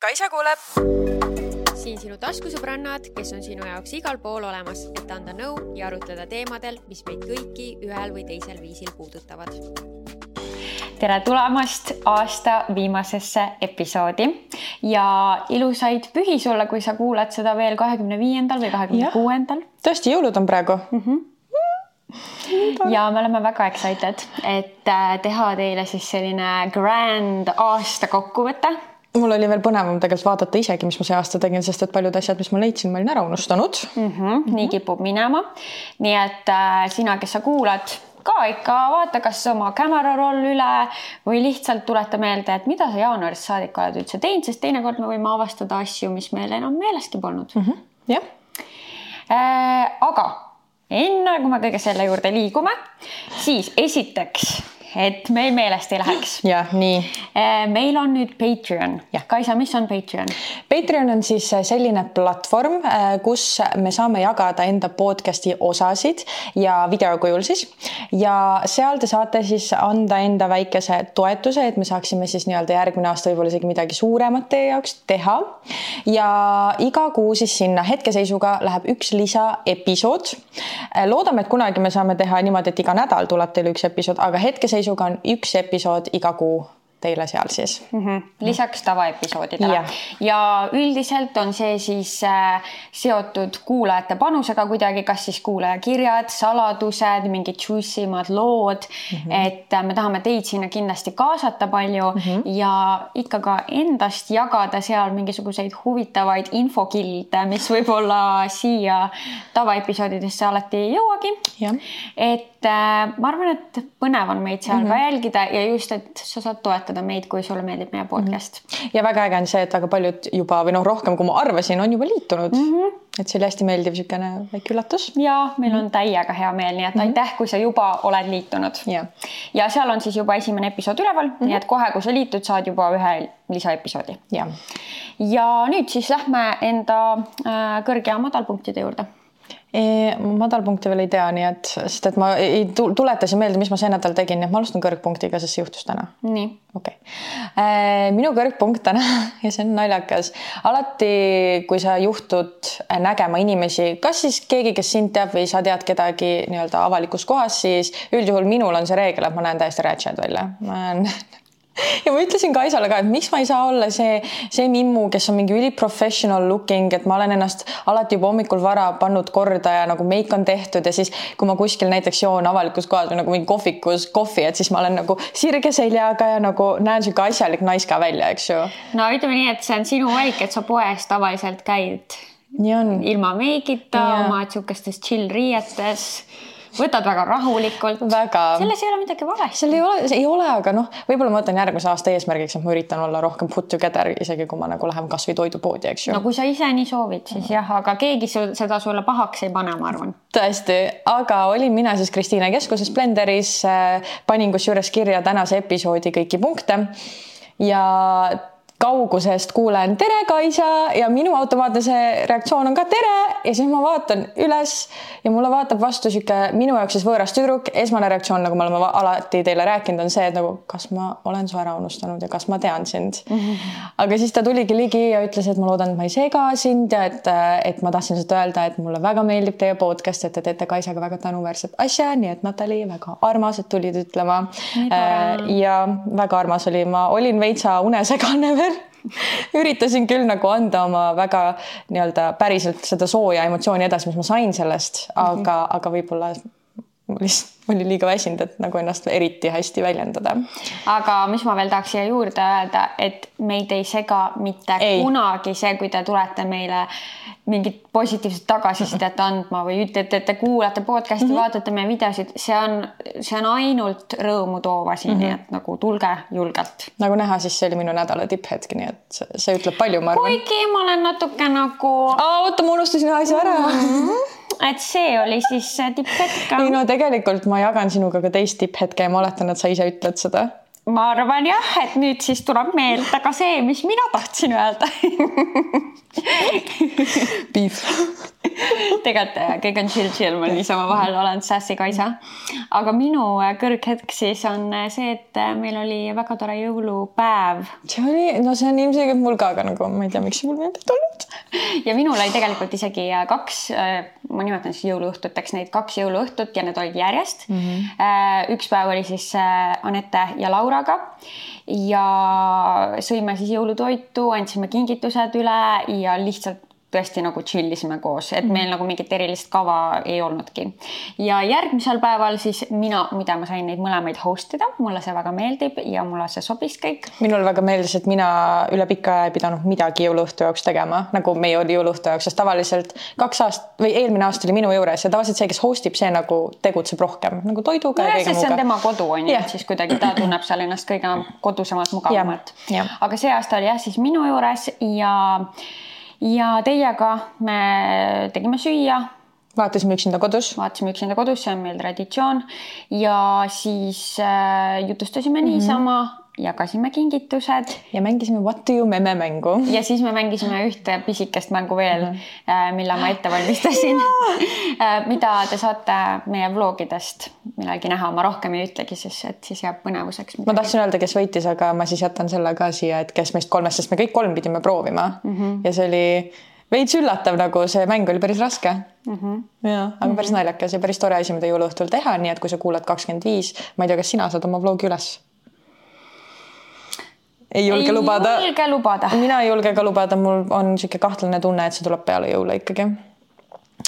Kaisa kuuleb. siin sinu taskusõbrannad, kes on sinu jaoks igal pool olemas, et anda nõu ja arutleda teemadel, mis meid kõiki ühel või teisel viisil puudutavad. tere tulemast aasta viimasesse episoodi ja ilusaid pühi sulle, kui sa kuulad seda veel kahekümne viiendal või kahekümne kuuendal. tõesti, jõulud on praegu mm. -hmm ja me oleme väga excited, et äh, teha teile siis selline grand aasta kokkuvõte mul oli veel põnevam tegelikult vaadata isegi, mis ma see aasta tegin, sest et paljud asjad, mis ma leidsin, ma olin ära unustanud mm. -hmm, nii kipub minema. nii et äh, sina, kes sa kuulad, ka ikka vaata, kas oma camera roll üle või lihtsalt tuleta meelde, et mida sa jaanuarist saadik oled üldse teinud, sest teinekord me võime avastada asju, mis meil enam meeleski polnud mm. -hmm. jah äh,. aga enne kui me kõige selle juurde liigume, siis esiteks et meil meelest ei läheks. jah, nii. Äh, meil on nüüd Patreon. Kaisa, mis on Patreon? Patreon on siis äh, selline platvorm, äh, kus me saame jagada enda podcast'i osasid ja videokujul siis ja seal te saate siis anda enda väikese toetuse, et me saaksime siis nii-öelda järgmine aasta võib-olla isegi midagi suuremat teie jaoks teha. ja iga kuu siis sinna hetkeseisuga läheb üks lisaepisood. loodame, et kunagi me saame teha niimoodi, et iga nädal tuleb teile üks episood, aga hetkeseisuga seisuga on üks episood iga kuu teile seal siis mm. -hmm. lisaks tavaepisoodidele ja. ja üldiselt on see siis äh, seotud kuulajate panusega kuidagi, kas siis kuulajakirjad, saladused, mingid juicy mad lood mm. -hmm. et äh, me tahame teid sinna kindlasti kaasata palju mm -hmm. ja ikka ka endast jagada seal mingisuguseid huvitavaid infokilde, mis võib-olla siia tavaepisoodidesse alati ei jõuagi. et äh, ma arvan, et põnev on meid seal mm -hmm. ka jälgida ja just, et sa saad toetada meid, kui sulle meeldib meie podcast mm. -hmm. ja väga äge on see, et väga paljud juba või noh, rohkem kui ma arvasin, on juba liitunud mm. -hmm. et see oli hästi meeldiv niisugune väike üllatus. ja meil on täiega hea meel, nii et mm -hmm. aitäh, kui sa juba oled liitunud yeah.. ja seal on siis juba esimene episood üleval mm, -hmm. nii et kohe, kui sa liitud, saad juba ühe lisaepisoodi. ja, ja nüüd siis lähme enda äh, kõrge ja madalpunktide juurde madalpunkti veel ei tea, nii et, sest et ma ei tuletasin meelde, mis ma see nädal tegin, nii et ma alustan kõrgpunktiga, sest see juhtus täna. nii. okei okay.. minu kõrgpunkt täna ja see on naljakas, alati kui sa juhtud nägema inimesi, kas siis keegi, kes sind teab või sa tead kedagi nii-öelda avalikus kohas, siis üldjuhul minul on see reegel, et ma näen täiesti ratchet välja, ma näen ja ma ütlesin Kaisale ka, et miks ma ei saa olla see, see mimmu, kes on mingi üliprofessional looking, et ma olen ennast alati juba hommikul vara pannud korda ja nagu meik on tehtud ja siis, kui ma kuskil näiteks joon avalikus kohas või nagu mingi kohvikus kohvi, et siis ma olen nagu sirge seljaga ja nagu näen sihuke asjalik naiska välja, eks ju. no ütleme nii, et see on sinu valik, et sa poes tavaliselt käid. nii on. ilma meigita, oma sihukestes chill riietes võtad väga rahulikult. väga. selles ei ole midagi valesti. seal ei ole, ei ole, aga noh, võib-olla ma võtan järgmise aasta eesmärgiks, et ma üritan olla rohkem put together, isegi kui ma nagu lähen kasvõi toidupoodi, eks ju. no kui sa ise nii soovid, siis mm. jah, aga keegi seda sulle pahaks ei pane, ma arvan. tõesti, aga olin mina siis Kristiine keskuses Blenderis, äh, panin kusjuures kirja tänase episoodi kõiki punkte ja kaugusest kuulen tere, Kaisa ja minu automaatne see reaktsioon on ka tere ja siis ma vaatan üles ja mulle vaatab vastu sihuke minu jaoks siis võõras tüdruk. esmane reaktsioon, nagu me oleme alati teile rääkinud, on see, et nagu kas ma olen su ära unustanud ja kas ma tean sind mm. -hmm. aga siis ta tuligi ligi ja ütles, et ma loodan, et ma ei sega sind ja et, et ma tahtsin lihtsalt öelda, et mulle väga meeldib teie podcast, et te teete Kaisaga väga tänuväärset asja, nii et Natali, väga armas, et tulid ütlema. ja väga armas oli, ma olin veitsa unesegane veel üritasin küll nagu anda oma väga nii-öelda päriselt seda sooja emotsiooni edasi, mis ma sain sellest, aga mm, -hmm. aga võib-olla lihtsalt oli liiga väsinud, et nagu ennast eriti hästi väljendada. aga mis ma veel tahaks siia juurde öelda, et meid ei sega mitte ei. kunagi see, kui te tulete meile mingit positiivset tagasisidet andma või ütlete, et te kuulate podcast'i mm, -hmm. vaatate meie videosid, see on, see on ainult rõõmu toov asi mm, -hmm. nii et nagu tulge julgelt. nagu näha, siis see oli minu nädala tipphetk, nii et see, ütleb palju, ma arvan. kuigi ma olen natuke nagu. oota, ma unustasin ühe asja ära mm. -hmm et see oli siis tipphetk. ei no tegelikult ma jagan sinuga ka teist tipphetke ja ma oletan, et sa ise ütled seda ma arvan jah, et nüüd siis tuleb meelde ka see, mis mina tahtsin öelda Beef tegelikult äh, kõik on chill, chill, ma niisama vahel olen sassy kaisa. aga minu äh, kõrghetk siis on äh, see, et meil oli väga tore jõulupäev. see oli, no see on ilmselgelt mul ka, aga nagu ma ei tea, miks see mul meelde ei tulnud. ja minul oli tegelikult isegi kaks, ma nimetan siis jõuluõhtuteks neid kaks jõuluõhtut ja need olid järjest mm. -hmm. üks päev oli siis Anette ja Lauraga ja sõime siis jõulutoitu, andsime kingitused üle ja lihtsalt tõesti nagu chill isime koos, et meil nagu mingit erilist kava ei olnudki. ja järgmisel päeval siis mina, muide, ma sain neid mõlemaid host ida, mulle see väga meeldib ja mulle see sobis kõik. minule väga meeldis, et mina üle pika aja ei pidanud midagi jõuluõhtu jaoks tegema, nagu meie oli jõuluõhtu jaoks, sest tavaliselt kaks aastat või eelmine aasta oli minu juures ja tavaliselt see, kes host ib, see nagu tegutseb rohkem nagu toiduga no. see on tema kodu on ju, et siis kuidagi ta tunneb seal ennast kõige kodusemalt, mugavamalt. aga see aasta oli jah, siis minu juures ja ja teiega me tegime süüa. vaatasime Üksinda kodus. vaatasime Üksinda kodus, see on meil traditsioon ja siis äh, jutustasime mm -hmm. Jagasime kingitused. ja mängisime What do you meme mängu. ja siis me mängisime ühte pisikest mängu veel mm, -hmm. mille ma ette valmistasin äh, mida te saate meie vlogidest millalgi näha, ma rohkem ei ütlegi, sest et siis jääb põnevuseks. ma tahtsin öelda, kes võitis, aga ma siis jätan selle ka siia, et kes meist kolmest, sest me kõik kolm pidime proovima mm -hmm. ja see oli veits üllatav, nagu see mäng oli päris raske mm. -hmm. ja, aga mm -hmm. päris naljakas ja päris tore asi, mida jõuluõhtul teha, nii et kui sa kuulad kakskümmend viis, ma ei tea, kas sina saad oma vlogi üles ei julge ei lubada. ei julge lubada. mina ei julge ka lubada, mul on niisugune kahtlane tunne, et see tuleb peale jõule ikkagi.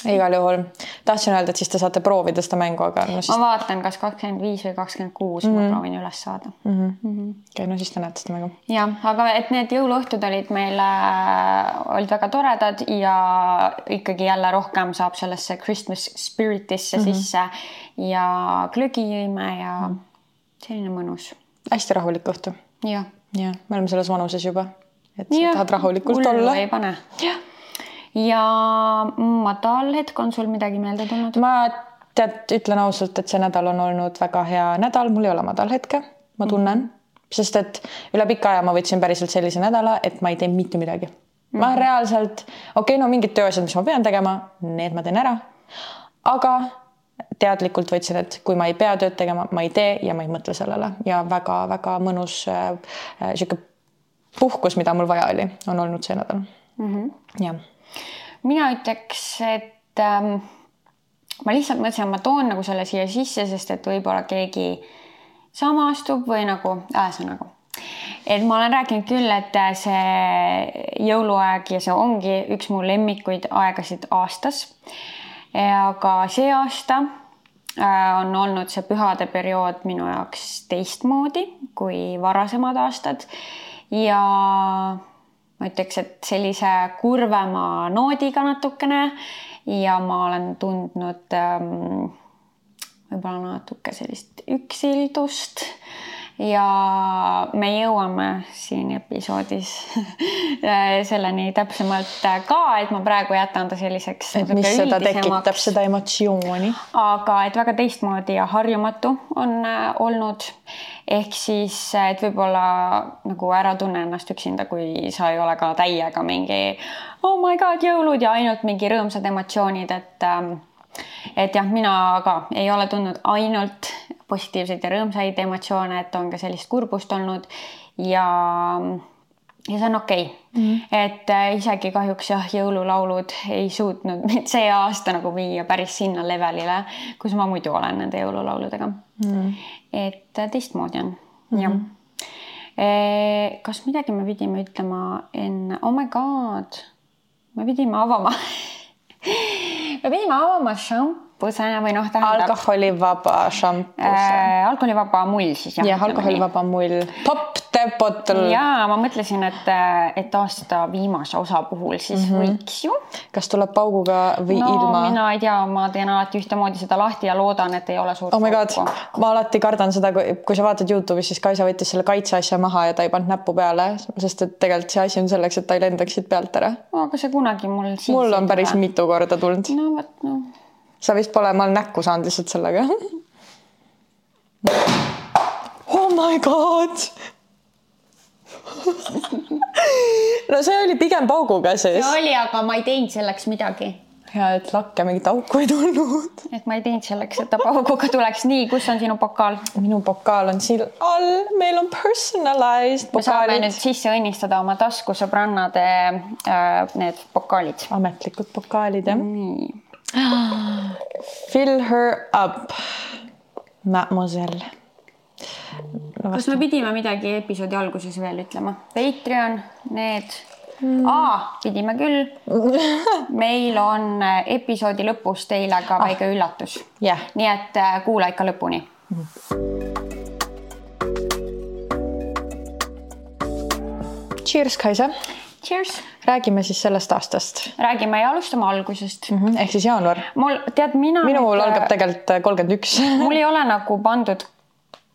igal juhul tahtsin öelda, et siis te saate proovida seda mängu, aga no siis. ma vaatan, kas kakskümmend viis või kakskümmend kuus ma mhm. proovin üles saada mm. -hmm. Mm -hmm. okei okay,, no siis te näete seda mängu. jah, aga et need jõuluõhtud olid meil äh,, olid väga toredad ja ikkagi jälle rohkem saab sellesse Christmas spirit'isse mm -hmm. sisse ja glögi jõime ja mm -hmm. selline mõnus. hästi rahulik õhtu. jah jah, me oleme selles vanuses juba, et sa ja, tahad rahulikult olla. ei pane. ja madal hetk on sul midagi meelde tulnud? ma tead, ütlen ausalt, et see nädal on olnud väga hea nädal, mul ei ole madalhetke, ma tunnen mm, -hmm. sest et üle pika aja ma võtsin päriselt sellise nädala, et ma ei tee mitte midagi mm. -hmm. ma mhm. reaalselt, okei okay,, no mingid tööasjad, mis ma pean tegema, need ma teen ära. aga teadlikult võtsin, et kui ma ei pea tööd tegema, ma ei tee ja ma ei mõtle sellele ja väga-väga mõnus äh, äh, sihuke puhkus, mida mul vaja oli, on olnud see nädal mm. -hmm. jah. mina ütleks, et ähm, ma lihtsalt mõtlesin, et ma toon nagu selle siia sisse, sest et võib-olla keegi samastub või nagu ühesõnaga et ma olen rääkinud küll, et see jõuluaeg ja see ongi üks mu lemmikuid aegasid aastas. Aga see aasta Äh, on olnud see pühade periood minu jaoks teistmoodi kui varasemad aastad. Ja ma ütleks, et sellise kurvema noodiga natukene. Ja ma olen tundnud ähm, võib-olla natuke sellist üksildust ja me jõuame siin episoodis selleni täpsemalt ka, et ma praegu jätan ta selliseks. et mis seda tekitab, seda emotsiooni. aga et väga teistmoodi ja harjumatu on äh, olnud. ehk siis, et võib-olla nagu ära tunne ennast üksinda, kui sa ei ole ka täiega mingi oh my god, jõulud ja ainult mingi rõõmsad emotsioonid, et ähm, et jah, mina ka ei ole tundnud ainult positiivseid ja rõõmsaid emotsioone, et on ka sellist kurbust olnud ja, ja see on okei okay. mm. -hmm. et äh, isegi kahjuks jah, jõululaulud ei suutnud mind see aasta nagu viia päris sinna levelile, kus ma muidu olen nende jõululauludega mm. -hmm. et äh, teistmoodi on mm, -hmm. jah e,. kas midagi me pidime ütlema enne, oh my god, me pidime avama me pidime avama šampuse või noh, tähendab. alkoholivaba šampus äh,. alkoholivaba mull siis jah. jah, alkoholivaba mull. Pop the bottle. ja ma mõtlesin, et, et aasta viimase osa puhul siis mm -hmm. võiks ju. kas tuleb pauguga või no, ilma? mina ei tea, ma teen alati ühtemoodi seda lahti ja loodan, et ei ole suurt oh my god, ma alati kardan seda, kui, kui sa vaatad Youtube'is, siis Kaisa võttis selle kaitseasja maha ja ta ei pannud näppu peale, sest et tegelikult see asi on selleks, et ta ei lendaks siit pealt ära. aga see kunagi mul. mul on päris mitu korda tulnud. no vot, noh sa vist pole, ma olen näkku saanud lihtsalt sellega. oh my god no see oli pigem pauguga siis. see oli, aga ma ei teinud selleks midagi. ja et lakke mingit auku ei tulnud. et ma ei teinud selleks, et ta pauguga tuleks. nii, kus on sinu pokaal? minu pokaal on siin all, meil on personalized pokaalid. me saame nüüd sisse õnnistada oma taskusõbrannade äh, need pokaalid. ametlikud pokaalid jah. nii. Fill her up, mademoiselle no,. kas me pidime midagi episoodi alguses veel ütlema? Patreon, need mm.. aa, pidime küll. meil on äh, episoodi lõpus teile ka ah. väike üllatus yeah.. nii et äh, kuula ikka lõpuni mm.. Cheers, Kaisa. Cheers. räägime siis sellest aastast. räägime ja alustame algusest mm. -hmm. ehk siis jaanuar. mul, tead, mina. minul nüüd... algab tegelikult kolmkümmend üks. mul ei ole nagu pandud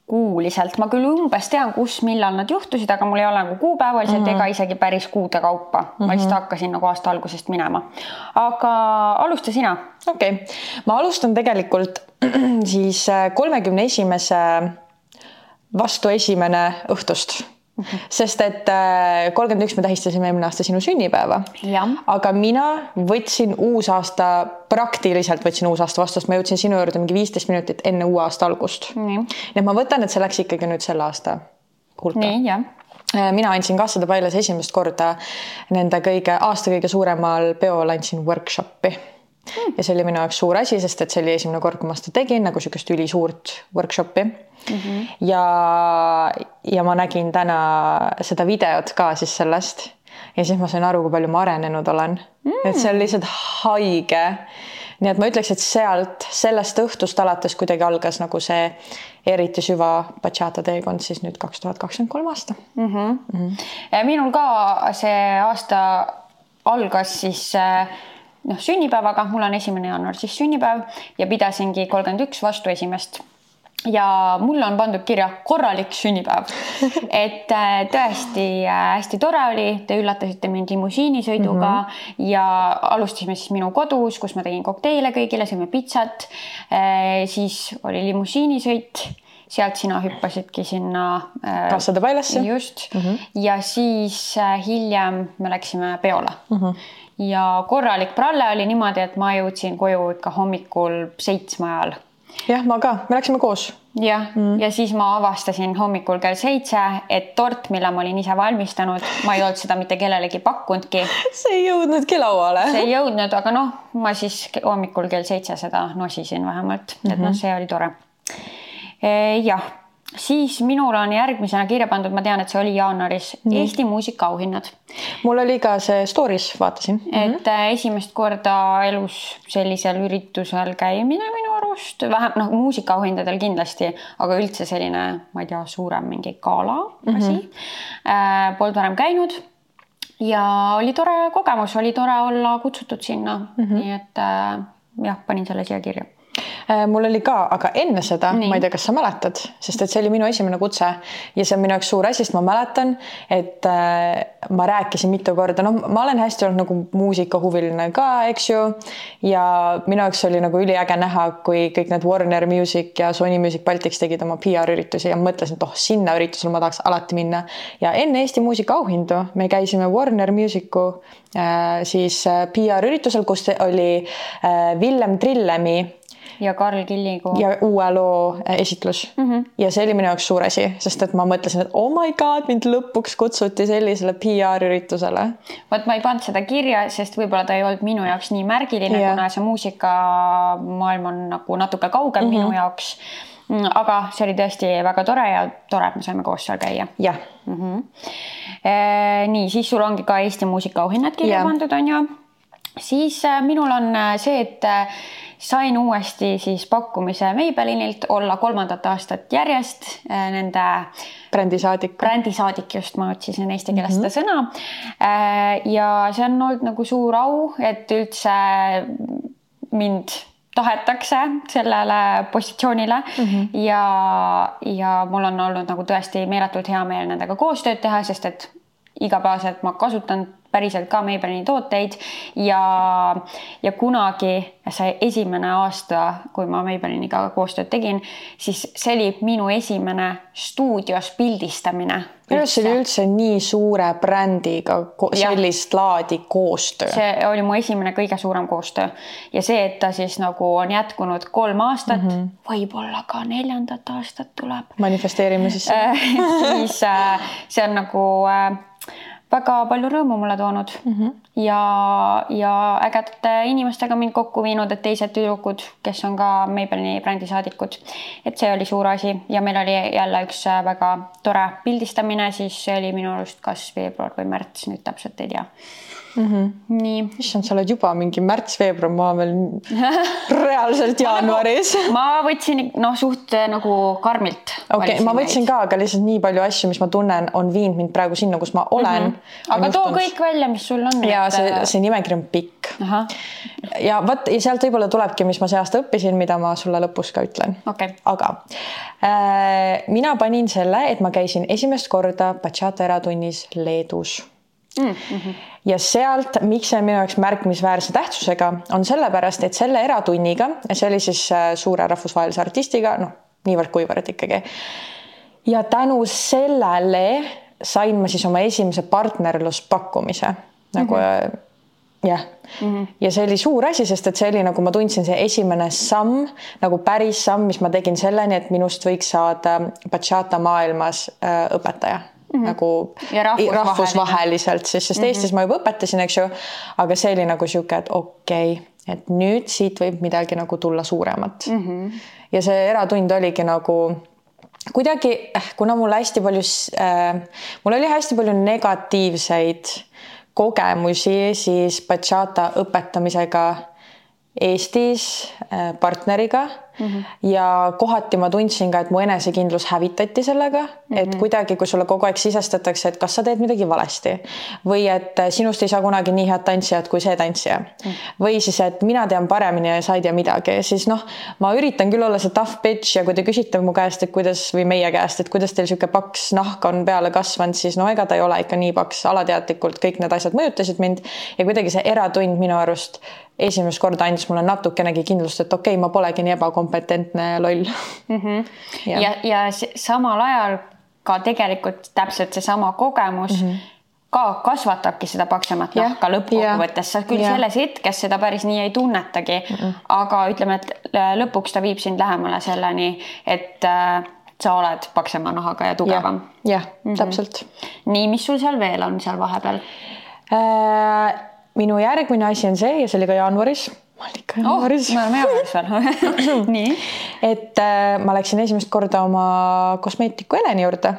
kuuliselt, ma küll umbes tean, kus, millal nad juhtusid, aga mul ei ole nagu kuupäevaliselt mm -hmm. ega isegi päris kuude kaupa mm. -hmm. ma lihtsalt mhm. hakkasin nagu aasta algusest minema. aga alusta sina. okei okay., ma alustan tegelikult siis äh, kolmekümne esimese vastu esimene õhtust sest et äh, kolmkümmend üks me tähistasime eelmine aasta sinu sünnipäeva. aga mina võtsin uusaasta, praktiliselt võtsin uusaasta vastu, sest ma jõudsin sinu juurde mingi viisteist minutit enne uue aasta algust. nii et ma võtan, et see läks ikkagi nüüd selle aasta hulka. nii, jah äh, mina andsin Kassade Pailas esimest korda nende kõige, aasta kõige suuremal peol andsin workshopi. Ja see oli minu jaoks suur asi, sest et see oli esimene kord, kui ma seda tegin nagu niisugust ülisuurt workshopi mm. -hmm. ja, ja ma nägin täna seda videot ka siis sellest ja siis ma sain aru, kui palju ma arenenud olen mm.. et see on lihtsalt haige. nii et ma ütleks, et sealt, sellest õhtust alates kuidagi algas nagu see eriti süva bachata teekond siis nüüd kaks tuhat kakskümmend kolm aasta mm. -hmm. Mm -hmm. minul ka see aasta algas siis äh, noh, sünnipäevaga, mul on esimene jaanuar siis sünnipäev ja pidasingi kolmkümmend üks vastu esimest ja mulle on pandud kirja korralik sünnipäev. et äh, tõesti äh, hästi tore oli, te üllatasite mind limusiinisõiduga mm -hmm. ja alustasime siis minu kodus, kus ma tegin kokteile kõigile, sõime pitsat. Äh, siis oli limusiinisõit sealt sina hüppasidki sinna Kassade Pailasse. just mm, -hmm. ja siis hiljem me läksime peole mm. -hmm ja korralik pralle oli niimoodi, et ma jõudsin koju ikka hommikul seitsme ajal. jah, ma ka, me läksime koos. jah mm., ja siis ma avastasin hommikul kell seitse, et tort, mille ma olin ise valmistanud, ma ei olnud seda mitte kellelegi pakkunudki. see ei jõudnudki lauale. see ei jõudnud, aga noh, ma siis hommikul kell seitse seda nosisin vähemalt, et mm -hmm. noh, see oli tore. E, jah siis minul on järgmisena kirja pandud, ma tean, et see oli jaanuaris mm., Eesti muusikaauhinnad. mul oli ka see story's, vaatasin. et mm -hmm. esimest korda elus sellisel üritusel käimine minu arust, vähem noh, muusikaauhindadel kindlasti, aga üldse selline, ma ei tea, suurem mingi gala mm -hmm. asi äh,. Polnud varem käinud ja oli tore kogemus, oli tore olla kutsutud sinna mm, -hmm. nii et äh, jah, panin selle siia kirja mul oli ka, aga enne seda, ma ei tea, kas sa mäletad, sest et see oli minu esimene kutse ja see on minu jaoks suur asi, sest ma mäletan, et äh, ma rääkisin mitu korda, noh, ma olen hästi olnud nagu muusikahuviline ka, eks ju. ja minu jaoks oli nagu üliäge näha, kui kõik need Warner Music ja Sony Music Baltics tegid oma PR-üritusi ja mõtlesin, et oh, sinna üritusele ma tahaks alati minna. ja enne Eesti muusikaauhindu me käisime Warner Musicu äh, siis äh, PR-üritusel, kus oli äh, Villem Trillemi ja Karl Killigu. ja uue loo äh, esitlus mm. -hmm. ja see oli minu jaoks suur asi, sest et ma mõtlesin, et oh my god, mind lõpuks kutsuti sellisele PR-üritusele. vot ma ei pannud seda kirja, sest võib-olla ta ei olnud minu jaoks nii märgiline yeah., kuna see muusikamaailm on nagu natuke kaugem mm -hmm. minu jaoks mm, aga see oli tõesti väga tore ja tore, et me saime koos seal käia. jah mm -hmm.. Nii, siis sul ongi ka Eesti muusikaauhinnad kirja pandud, on ju. Siis äh, minul on see, et sain uuesti siis pakkumise Maybellinilt olla kolmandat aastat järjest äh, nende brändisaadik. brändisaadik just, ma otsisin eesti keeles mm -hmm. seda sõna. Äh, ja see on olnud nagu suur au, et üldse mind tahetakse sellele positsioonile mm -hmm. ja, ja mul on olnud nagu tõesti meeletult hea meel nendega koostööd teha, sest et igapäevaselt ma kasutan päriselt ka Maybellini tooteid ja, ja kunagi see esimene aasta, kui ma Maybelliniga koostööd tegin, siis see oli minu esimene stuudios pildistamine. minu arust see oli üldse nii suure brändiga sellist ja. laadi koostöö. see oli mu esimene kõige suurem koostöö ja see, et ta siis nagu on jätkunud kolm aastat mm, -hmm. võib-olla ka neljandat aastat tuleb. manifesteerime siis siis äh, see on nagu äh, väga palju rõõmu mulle toonud mm -hmm. ja, ja ägedate inimestega mind kokku viinud, et teised tüdrukud, kes on ka Maybellini brändi saadikud. et see oli suur asi ja meil oli jälle üks väga tore pildistamine, siis see oli minu arust kas veebruar või märts, nüüd täpselt ei tea mm. -hmm. nii. issand, sa oled juba mingi märts-veebruar, ma veel reaalselt jaanuaris ma võtsin noh, suht eh, nagu karmilt. okei okay,, ma võtsin ka, aga lihtsalt nii palju asju, mis ma tunnen, on viinud mind praegu sinna, kus ma olen mm. -hmm. aga too kõik välja, mis sul on. ja see, äh, see nimekiri on pikk. ja vot ja sealt võib-olla tulebki, mis ma see aasta õppisin, mida ma sulle lõpus ka ütlen okay.. aga äh, mina panin selle, et ma käisin esimest korda Bachata eratunnis Leedus mm. -hmm. ja sealt, miks see on minu jaoks märkimisväärse tähtsusega, on sellepärast, et selle eratunniga, see oli siis äh, suure rahvusvahelise artistiga, noh, niivõrd-kuivõrd ikkagi. ja tänu sellele sain ma siis oma esimese partnerluspakkumise nagu mm -hmm jah mm -hmm., ja see oli suur asi, sest et see oli nagu ma tundsin, see esimene samm nagu päris samm, mis ma tegin selleni, et minust võiks saada bachata maailmas äh, õpetaja mm -hmm. nagu rahvusvaheline. rahvusvaheliselt siis, sest mm -hmm. Eestis ma juba õpetasin, eks ju. aga see oli nagu sihuke, et okei okay,, et nüüd siit võib midagi nagu tulla suuremat mm. -hmm. ja see eratund oligi nagu kuidagi, eh, kuna mul hästi palju äh,, mul oli hästi palju negatiivseid kogemusi siis bachata õpetamisega Eestis äh, partneriga mm. -hmm. ja kohati ma tundsin ka, et mu enesekindlus hävitati sellega mm, -hmm. et kuidagi, kui sulle kogu aeg sisestatakse, et kas sa teed midagi valesti või et sinust ei saa kunagi nii head tantsijat kui see tantsija mm. -hmm. või siis, et mina tean paremini ja sa ei tea midagi, siis noh, ma üritan küll olla see tough bitch ja kui te küsite mu käest, et kuidas või meie käest, et kuidas teil sihuke paks nahk on peale kasvanud, siis no ega ta ei ole ikka nii paks, alateadlikult kõik need asjad mõjutasid mind ja kuidagi see eratund minu arust esimest korda andis mulle natukenegi kindlust, et okei okay,, ma polegi nii ebakompetentne loll mm. -hmm. ja, ja, ja samal ajal ka tegelikult täpselt seesama kogemus mm. -hmm ka kasvatabki seda paksemat nahka lõppkokkuvõttes, sa küll ja. selles hetkes seda päris nii ei tunnetagi mm, -mm. aga ütleme, et lõpuks ta viib sind lähemale selleni, et äh, sa oled paksema nahaga ja tugevam ja,. jah mm -hmm., täpselt. nii, mis sul seal veel on seal vahepeal äh,? Minu järgmine asi on see ja see oli ka jaanuaris ma olin ikka jaanuaris oh,. me oleme jaanuaris veel nii. et äh, ma läksin esimest korda oma kosmeetiku Heleni juurde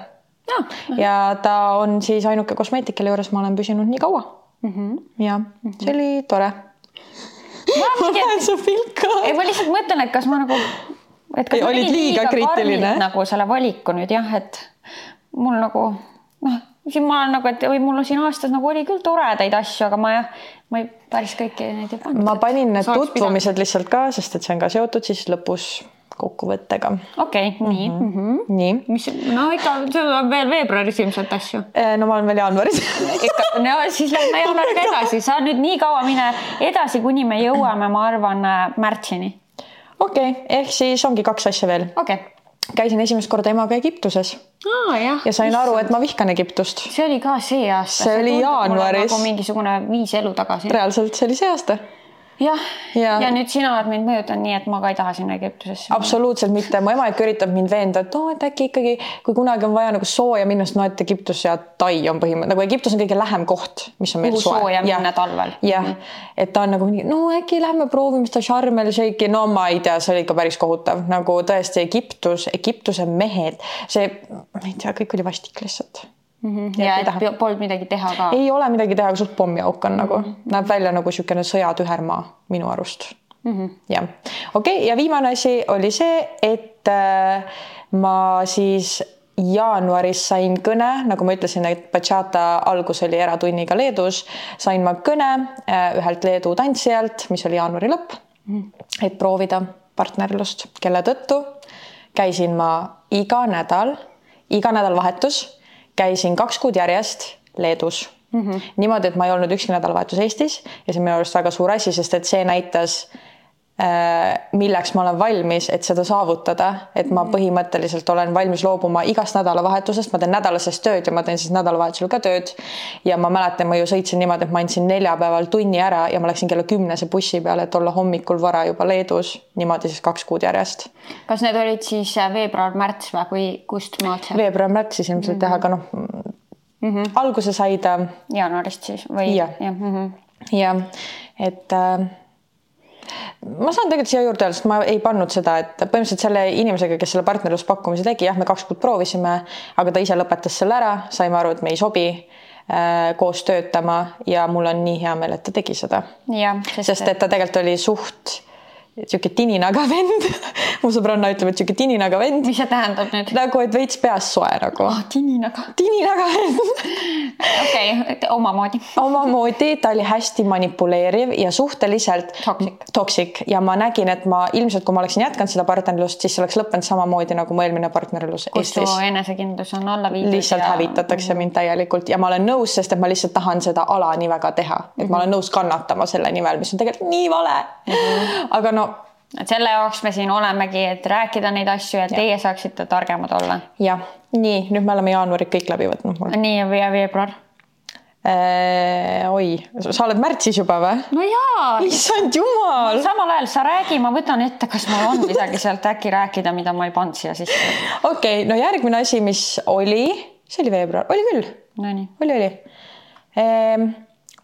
ja, ja ta on siis ainuke kosmeetik, kelle juures ma olen püsinud nii kaua mm. -hmm. ja mm -hmm. see oli tore. ma näen su pilka. ei, ma lihtsalt mõtlen, et kas ma nagu, olid liiga, liiga kriitiline nagu selle valiku nüüd jah, et mul nagu noh siin ma olen nagu, et või mul on siin aastas nagu oli küll toredaid asju, aga ma jah, ma ei, päris kõiki neid ei pannud. ma panin need tutvumised pidanud. lihtsalt ka, sest et see on ka seotud siis lõpus kokkuvõttega. okei okay,, nii mm. -hmm. nii. mis, no ikka, sul on veel veebruaris ilmselt asju. Äh, no ma olen veel jaanuaris ikka, no siis lähme jaanuariga edasi, sa nüüd nii kaua mine edasi, kuni me jõuame, ma arvan, märtsini. okei okay,, ehk siis ongi kaks asja veel. okei okay käisin esimest korda emaga Egiptuses ah,. ja sain aru, et ma vihkan Egiptust. see oli ka see aasta. see oli jaanuaris. nagu mingisugune viis elu tagasi. reaalselt, see oli see aasta jah, ja, ja nüüd sina oled mind mõjutanud nii, et ma ka ei taha sinna Egiptusesse. absoluutselt mitte, mu ema ikka üritab mind veenda, et oo oh,, et äkki ikkagi, kui kunagi on vaja nagu sooja minna, siis no et Egiptus ja Tai on põhimõtteliselt nagu Egiptus on kõige lähem koht, mis on meil Kuhu soe. sooja minna talvel. jah -hmm. et ta on nagu no äkki lähme proovime seda Sharm el Sheikhi, no ma ei tea, see oli ikka päris kohutav, nagu tõesti Egiptus, Egiptuse mehed, see, ma ei tea, kõik oli vastik lihtsalt Mm -hmm. ja, ja et polnud midagi teha ka? ei ole midagi teha, suht pommiauk on mm -hmm. nagu, mhm. näeb välja nagu niisugune sõjatühermaa minu arust mm. -hmm. jah, okei okay,, ja viimane asi oli see, et äh, ma siis jaanuaris sain kõne, nagu ma ütlesin, et bachata algus oli eratunniga Leedus, sain ma kõne äh, ühelt Leedu tantsijalt, mis oli jaanuari lõpp mm, -hmm. et proovida partnerlust, kelle tõttu käisin ma iga nädal, iga nädalavahetus käisin kaks kuud järjest Leedus mm. -hmm. niimoodi, et ma ei olnud ükski nädalavahetus Eestis ja see on minu arust väga suur asi, sest et see näitas milleks ma olen valmis, et seda saavutada, et ma mhm. põhimõtteliselt olen valmis loobuma igast nädalavahetusest, ma teen nädalasest tööd ja ma teen siis nädalavahetusel ka tööd. ja ma mäletan, ma ju sõitsin niimoodi, et ma andsin neljapäeval tunni ära ja ma läksin kella kümnese bussi peale, et olla hommikul vara juba Leedus, niimoodi siis kaks kuud järjest. kas need olid siis äh, veebruar-märts või, või kust maalt see? veebruar-märtsis ilmselt jah mm -hmm., aga noh mm -hmm., alguse sai ta. jaanuarist siis või? jah, jah, mm -hmm. ja, et äh, ma saan tegelikult siia juurde öelda, sest ma ei pannud seda, et põhimõtteliselt selle inimesega, kes selle partnerluspakkumise tegi, jah, me kaks kuud proovisime, aga ta ise lõpetas selle ära, saime aru, et me ei sobi äh, koos töötama ja mul on nii hea meel, et ta tegi seda. sest, sest et ta tegelikult oli suht sihuke tininaga vend mu sõbranna ütleb, et sihuke tininaga vend. mis see tähendab nüüd? nagu, et veits peas soe nagu oh,. tininaga. tininaga vend okei okay,, omamoodi omamoodi, ta oli hästi manipuleeriv ja suhteliselt toxic. toxic ja ma nägin, et ma ilmselt, kui ma oleksin jätkanud seda partnerlust, siis oleks lõppenud samamoodi nagu mu eelmine partnerlus kus Eestis. kus su enesekindlus on alla viidud. lihtsalt ja... hävitatakse mind täielikult ja ma olen nõus, sest et ma lihtsalt tahan seda ala nii väga teha, et mm -hmm. ma olen nõus kannatama selle nimel, mis on tegelikult nii vale mm. -hmm. aga no et selle jaoks me siin olemegi, et rääkida neid asju ja, ja. teie saaksite targemad olla. jah, nii nüüd me oleme jaanuarid kõik läbi võtnud. nii ja veebruar äh,. oi, sa oled märtsis juba või? no jaa. issand jumal. samal ajal sa räägi, ma võtan ette, kas mul on midagi sealt äkki rääkida, mida ma ei pannud siia sisse. okei okay,, no järgmine asi, mis oli, see oli veebruar, oli küll. Nonii. oli, oli ehm,.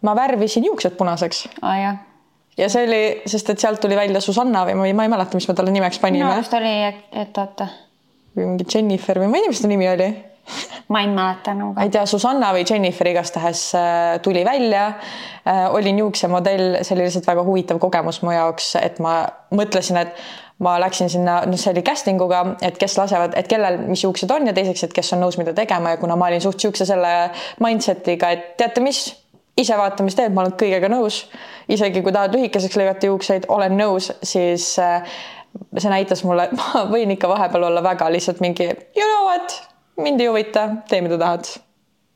ma värvisin juuksed punaseks. aa ah, jah ja see oli, sest et sealt tuli välja Susanna või ma ei, ma ei mäleta, mis me talle nimeks panime. minu arust oli, et oota. või mingi Jennifer või ma ei tea, mis ta nimi oli ma ei mäleta enam. ma ei tea, Susanna või Jennifer igastahes äh, tuli välja. Äh, olin juuksemodell, see oli lihtsalt väga huvitav kogemus mu jaoks, et ma mõtlesin, et ma läksin sinna, noh, see oli casting uga, et kes lasevad, et kellel mis juuksed on ja teiseks, et kes on nõus, mida tegema ja kuna ma olin suht siukse selle mindset'iga, et teate mis ise vaata, mis teed, ma olen kõigega nõus. isegi kui tahad lühikeseks lõigata juukseid, olen nõus, siis äh, see näitas mulle, et ma võin ikka vahepeal olla väga lihtsalt mingi you know what, mind ei huvita, tee mida tahad.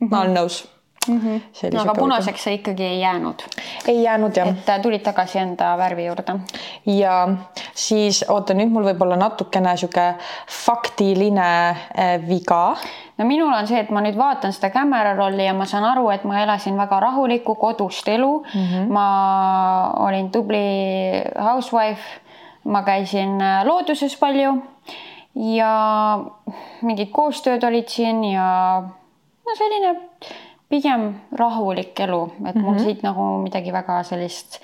ma olen nõus mm. -hmm. no aga punaseks see ikkagi ei jäänud? ei jäänud jah. et äh, tulid tagasi enda värvi juurde? ja siis oota, nüüd mul võib olla natukene sihuke faktiline äh, viga no minul on see, et ma nüüd vaatan seda camera rolli ja ma saan aru, et ma elasin väga rahulikku kodust elu mm. -hmm. ma olin tubli housewife, ma käisin äh, looduses palju ja mingid koostööd olid siin ja no selline pigem rahulik elu, et mul mm -hmm. siit nagu midagi väga sellist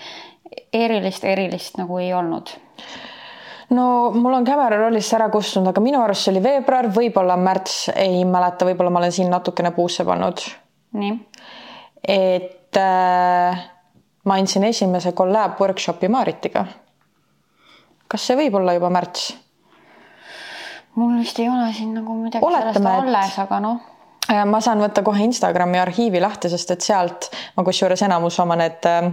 erilist, erilist nagu ei olnud no mul on Camera rollist ära kustunud, aga minu arust see oli veebruar, võib-olla märts, ei mäleta, võib-olla ma olen siin natukene puusse pannud. nii? et äh, ma andsin esimese collab workshopi Maaritiga. kas see võib olla juba märts? mul vist ei ole siin nagu midagi Oletame, sellest alles, aga noh äh, ma saan võtta kohe Instagrami arhiivi lahti, sest et sealt ma kusjuures enamus oma need äh,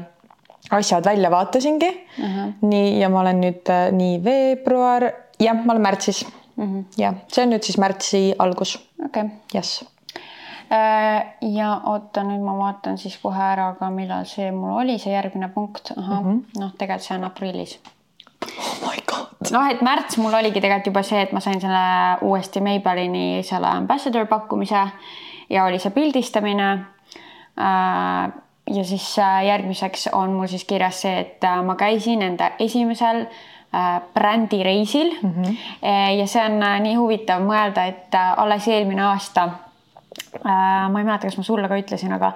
asjad välja vaatasingi uh. -huh. nii, ja ma olen nüüd äh, nii veebruar, jah, ma olen märtsis uh. -huh. jah, see on nüüd siis märtsi algus. okei okay.. jess äh, ja oota, nüüd ma vaatan siis kohe ära ka, millal see mul oli, see järgmine punkt, ahah uh -huh., noh, tegelikult see on aprillis. oh my god. noh, et märts mul oligi tegelikult juba see, et ma sain selle uuesti Maybellini selle ambassador pakkumise ja oli see pildistamine äh, ja siis äh, järgmiseks on mul siis kirjas see, et äh, ma käisin enda esimesel äh, brändireisil mm. -hmm. ja see on nii huvitav mõelda, et alles eelmine aasta, ma ei mäleta, kas ma sulle ka ütlesin, aga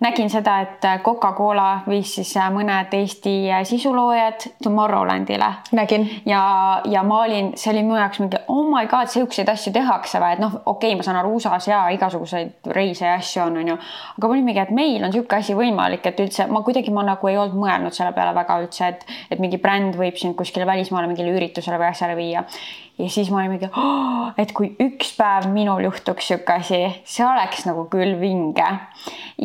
nägin seda, et Coca-Cola viis siis mõned Eesti sisuloojad Tomorrowlandile. nägin. ja, ja ma olin, see oli mu jaoks mingi oh my god, siukseid asju tehakse või, et noh, okei okay,, ma saan aru, USA-s ja igasuguseid reise ja asju on, onju. aga ma olin mingi, et meil on sihuke asi võimalik, et üldse ma kuidagi ma nagu ei olnud mõelnud selle peale väga üldse, et, et mingi bränd võib sind kuskile välismaale mingile üritusele või asjale viia ja siis ma olin mingi oh,, et kui üks päev minul juhtuks sihuke asi, see oleks nagu küll vinge.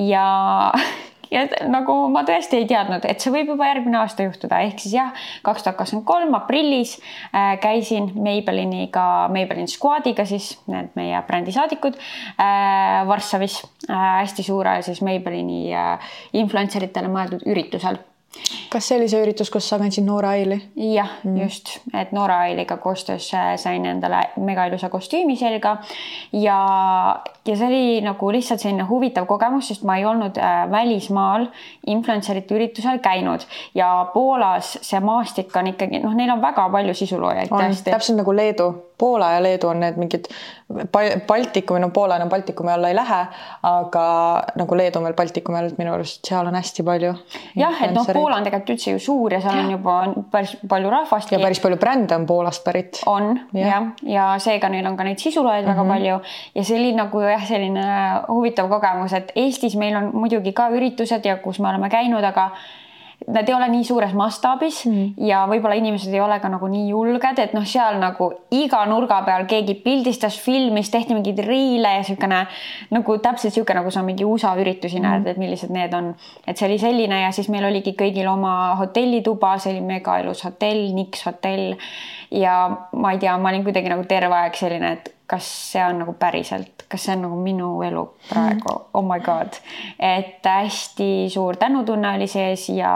ja ja nagu ma tõesti ei teadnud, et see võib juba järgmine aasta juhtuda, ehk siis jah, kaks tuhat kakskümmend kolm aprillis äh, käisin Maybelliniga, Maybellin Squadiga siis need meie brändisaadikud äh, Varssavis äh, hästi suure siis Maybellini äh, influencer itele mõeldud üritusel kas see oli see üritus, kus sa kandsid Noora Aili? jah mm., just, et Noora Ailiga koostöös äh, sain endale mega ilusa kostüümi selga ja, ja see oli nagu lihtsalt selline huvitav kogemus, sest ma ei olnud äh, välismaal influencerite üritusel käinud ja Poolas see maastik on ikkagi noh, neil on väga palju sisuloojaid tõesti. täpselt nagu Leedu Poola ja Leedu on need mingid Baltikumi, no Poola enam Baltikumi alla ei lähe, aga nagu Leedu on veel Baltikumi all, et minu arust seal on hästi palju. jah, et noh, Poola on tegelikult üldse ju suur ja seal ja. on juba päris palju rahvast. ja päris palju brände on Poolast pärit. on jah, ja, ja seega neil on ka neid sisuloojaid mm -hmm. väga palju ja see oli nagu jah, selline huvitav kogemus, et Eestis meil on muidugi ka üritused ja kus me oleme käinud, aga nad ei ole nii suures mastaabis mm. ja võib-olla inimesed ei ole ka nagu nii julged, et noh, seal nagu iga nurga peal keegi pildistas, filmis, tehti mingeid riile ja niisugune nagu täpselt niisugune, nagu sa mingi USA üritusi mm. näed, et millised need on. et see oli selline ja siis meil oligi kõigil oma hotellituba, see oli mega ilus hotell, Nix hotell ja ma ei tea, ma olin kuidagi nagu terve aeg selline, et kas see on nagu päriselt, kas see on nagu minu elu praegu mm., oh my god, et hästi suur tänutunne oli sees ja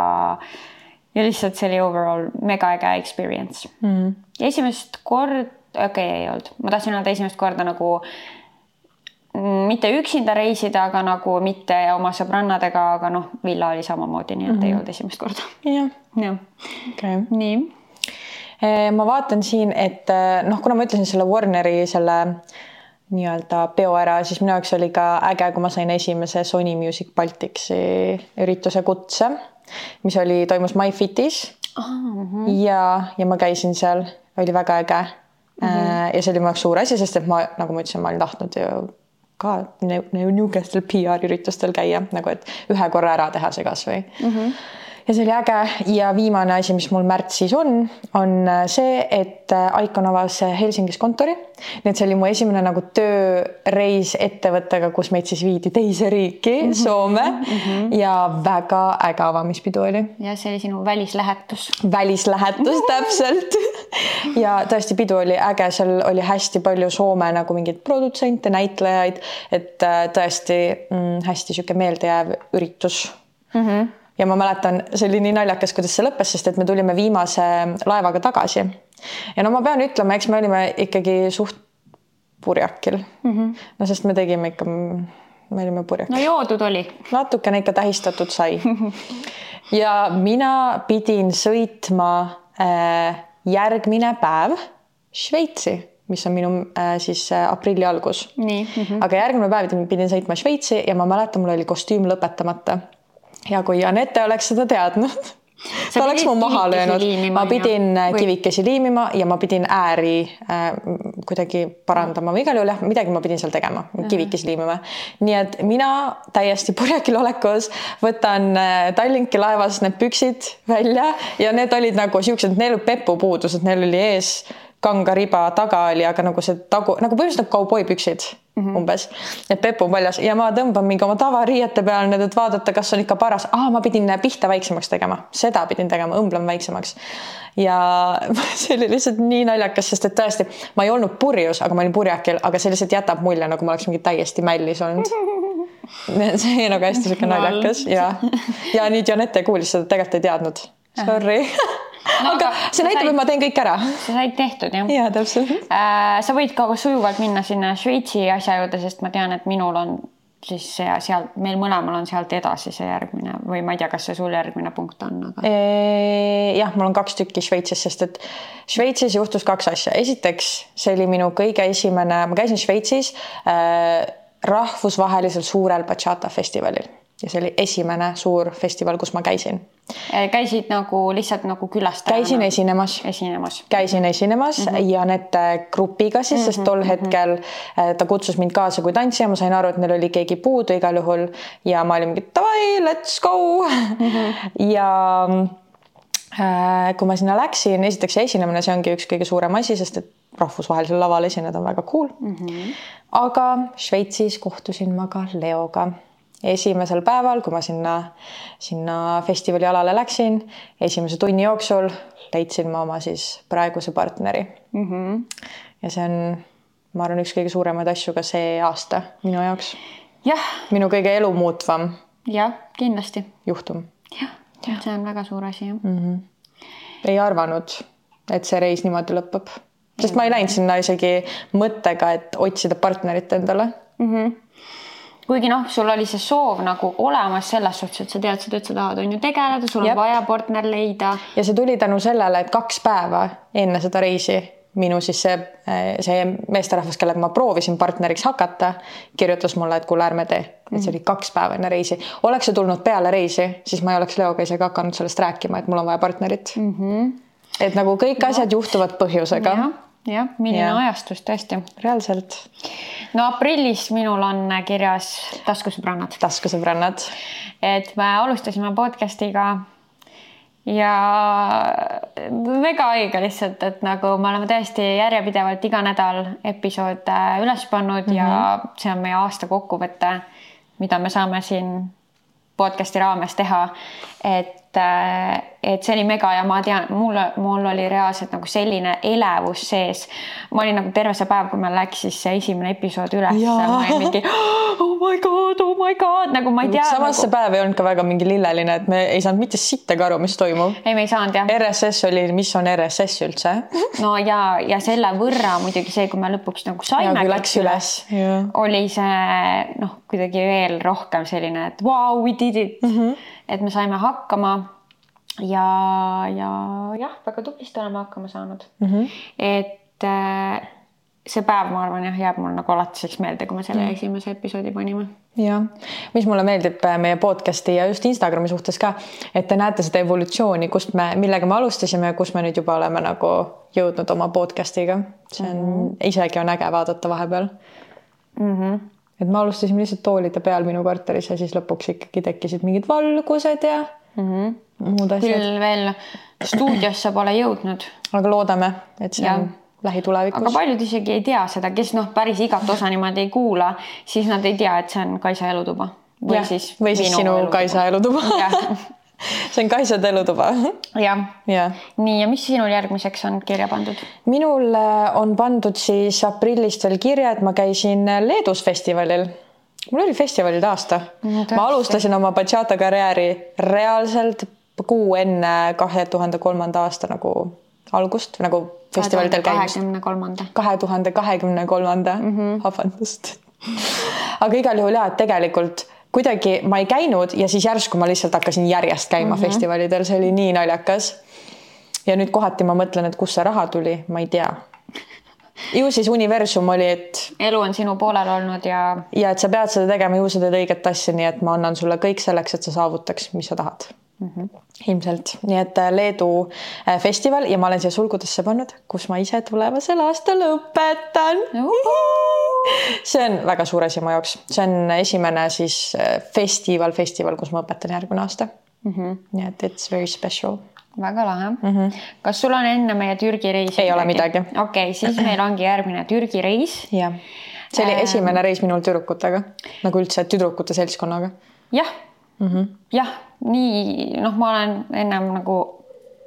ja lihtsalt see oli overall mega äge experience mm.. esimest korda, okei okay,, ei olnud, ma tahtsin öelda esimest korda nagu mitte üksinda reisida, aga nagu mitte oma sõbrannadega, aga noh, villa oli samamoodi, nii et mm -hmm. ei mhm. olnud esimest korda. jah. jah. okei okay.. nii ma vaatan siin, et eh, noh, kuna ma ütlesin selle Warneri selle nii-öelda peo ära, siis minu jaoks oli ka äge, kui ma sain esimese Sony Music Balticsi ürituse kutse, mis oli, toimus MyFitis oh,. Mm -hmm. ja, ja ma käisin seal, oli väga äge mm. -hmm. ja see oli mu jaoks suur asi, sest et ma, nagu ma ütlesin, ma olin tahtnud ju ka niisugustel PR üritustel käia nagu, et ühe korra ära teha see kasvõi mm. -hmm ja see oli äge ja viimane asi, mis mul märtsis on, on äh, see, et äh, Icon avas äh, Helsingis kontori. nii et see oli mu esimene nagu tööreis ettevõttega, kus meid siis viidi teise riiki mm, -hmm. Soome mm -hmm. ja väga äge avamispidu oli. ja see oli sinu välislähetus. välislähetus täpselt ja tõesti, pidu oli äge, seal oli hästi palju Soome nagu mingeid produtsente, näitlejaid, et tõesti mm, hästi sihuke meeldejääv üritus mm. -hmm ja ma mäletan, see oli nii naljakas, kuidas see lõppes, sest et me tulime viimase laevaga tagasi. ja no ma pean ütlema, eks me olime ikkagi suht purjakil mm. -hmm. no sest me tegime ikka, me olime purjakil. no joodud oli. natukene ikka tähistatud sai ja mina pidin sõitma äh, järgmine päev Šveitsi mis on minu äh, siis äh, aprilli algus. Mm -hmm. aga järgmine päev pidin sõitma Šveitsi ja ma mäletan, mul oli kostüüm lõpetamata ja kui Anette oleks seda teadnud ta oleks mu maha löönud, ma pidin ja. Või... kivikesi liimima ja ma pidin ääri äh, kuidagi parandama või igal juhul jah, midagi ma pidin seal tegema, kivikesi liimima. nii et mina täiesti purjakil olekus võtan äh, Tallinki laevas need püksid välja ja need olid nagu siuksed, neil olid pepupuudused, neil oli ees kangariba, taga oli aga nagu see tagu nagu põhimõtteliselt nagu kauboipüksid mm -hmm. umbes. et pepu paljas ja ma tõmban mingi oma tavariiete peale need, et vaadata, kas on ikka paras. aa, ma pidin pihta väiksemaks tegema, seda pidin tegema, õmblema väiksemaks. ja see oli lihtsalt nii naljakas, sest et tõesti, ma ei olnud purjus, aga ma olin purjakil, aga see lihtsalt jätab mulje, nagu ma oleks mingi täiesti mällis olnud see nagu hästi sihuke naljakas ja, ja nüüd Janette kuulis seda, tegelikult ei teadnud. Sorry no, aga see näitab, et ma teen kõik ära. sa said tehtud jah? jaa, täpselt äh,. sa võid ka sujuvalt minna sinna Šveitsi asja juurde, sest ma tean, et minul on siis see seal, meil mõlemal on sealt edasi see järgmine või ma ei tea, kas see sul järgmine punkt on aga...? jah, mul on kaks tükki Šveitsis, sest et Šveitsis juhtus kaks asja. esiteks, see oli minu kõige esimene, ma käisin Šveitsis äh, rahvusvahelisel suurel bachata festivalil ja see oli esimene suur festival, kus ma käisin. käisid nagu lihtsalt nagu külastajana? käisin esinemas. esinemas. käisin esinemas mm -hmm. ja need grupiga siis mm, -hmm. sest tol mhm, hetkel mm -hmm. ta kutsus mind kaasa kui tantsija, ma sain aru, et neil oli keegi puudu igal juhul ja ma olin mingi davai, let's go mm. -hmm. ja äh, kui ma sinna läksin, esiteks esinemine, see ongi üks kõige suurem asi, sest et rahvusvahelisel laval esineda on väga cool mm. -hmm. aga Šveitsis kohtusin ma ka Leoga esimesel päeval, kui ma sinna, sinna festivali alale läksin, esimese tunni jooksul leidsin ma oma siis praeguse partneri mm. -hmm. ja see on, ma arvan, üks kõige suuremaid asju ka see aasta minu jaoks. jah. minu kõige elumuutvam. jah, kindlasti. juhtum. jah ja., see on väga suur asi jah mm. -hmm. ei arvanud, et see reis niimoodi lõpeb, sest ma ei läinud sinna isegi mõttega, et otsida partnerit endale mm. -hmm kuigi noh, sul oli see soov nagu olemas selles suhtes, et sa teadsid, et sa tahad, on ju tegeleda, sul on Jep. vaja partner leida. ja see tuli tänu sellele, et kaks päeva enne seda reisi minu siis see, see meesterahvas, kellega ma proovisin partneriks hakata, kirjutas mulle, et kuule, ärme tee. et see oli kaks päeva enne reisi. oleks see tulnud peale reisi, siis ma ei oleks Leoga isegi hakanud sellest rääkima, et mul on vaja partnerit mm. -hmm. et nagu kõik no. asjad juhtuvad põhjusega ja jah, milline ja. ajastus tõesti. reaalselt. no aprillis minul on kirjas taskusõbrannad. taskusõbrannad. et me alustasime podcast'iga ja väga õige lihtsalt, et nagu me oleme tõesti järjepidevalt iga nädal episoode üles pannud mm -hmm. ja mhm. see on meie aasta kokkuvõte, mida me saame siin podcast'i raames teha. et et, äh, et see oli mega ja ma tean, mul, mul oli reaalselt nagu selline elevus sees. ma olin nagu terve see päev, kui meil läks siis see esimene episood üles, ma olin mingi oh my god, oh my god, nagu ma ei tea. samas nagu... see päev ei olnud ka väga mingi lilleline, et me ei saanud mitte sittagi aru, mis toimub. ei, me ei saanud jah. RSS oli, mis on RSS üldse no ja, ja selle võrra muidugi see, kui me lõpuks nagu saime. läks üles. oli see noh, kuidagi veel rohkem selline, et wow, we did it mm. -hmm et me saime hakkama ja, ja jah, väga tublisti oleme hakkama saanud mm. -hmm. et äh, see päev, ma arvan, jah, jääb mul nagu alatiseks meelde, kui me selle mm. esimese episoodi panime. jah, mis mulle meeldib äh, meie podcast'i ja just Instagrami suhtes ka, et te näete seda evolutsiooni, kust me, millega me alustasime ja kus me nüüd juba oleme nagu jõudnud oma podcast'iga. see on mm, -hmm. isegi on äge vaadata vahepeal mm. -hmm et me alustasime lihtsalt toolide peal minu korteris ja siis lõpuks ikkagi tekkisid mingid valgused ja mm -hmm. muud asjad. küll veel stuudiosse pole jõudnud. aga loodame, et see ja. on lähitulevikus. aga paljud isegi ei tea seda, kes noh, päris igat osa niimoodi ei kuula, siis nad ei tea, et see on Kaisa elutuba. või ja. siis. või siis sinu elutuba. Kaisa elutuba see on Kaisa elutuba. jah ja.. nii, ja mis sinul järgmiseks on kirja pandud? minul äh, on pandud siis aprillist veel kirja, et ma käisin Leedus festivalil. mul oli festivalide aasta no,. ma alustasin oma bachata karjääri reaalselt kuu enne kahe tuhande kolmanda aasta nagu algust nagu festivalidel käimist. kahekümne kolmanda. kahe tuhande kahekümne kolmanda, mhm. vabandust. aga igal juhul ja, et tegelikult kuidagi ma ei käinud ja siis järsku ma lihtsalt hakkasin järjest käima mm -hmm. festivalidel, see oli nii naljakas. ja nüüd kohati ma mõtlen, et kust see raha tuli, ma ei tea. ju siis universum oli, et. elu on sinu poolel olnud ja. ja et sa pead seda tegema, ju sa teed õiget asja, nii et ma annan sulle kõik selleks, et sa saavutaks, mis sa tahad mm. -hmm. ilmselt, nii et äh, Leedu äh, festival ja ma olen siia sulgudesse pannud, kus ma ise tulevasel aastal õpetan see on väga suur asi mu jaoks, see on esimene siis äh, festival, festival, kus ma õpetan järgmine aasta mm. -hmm. nii et it's very special väga lahe mm. -hmm. kas sul on enne meie Türgi reisi? ei ole midagi. okei okay,, siis meil ongi järgmine Türgi reis. jah, see oli ähm... esimene reis minul tüdrukutega, nagu üldse tüdrukute seltskonnaga. jah mm -hmm., jah, nii noh, ma olen ennem nagu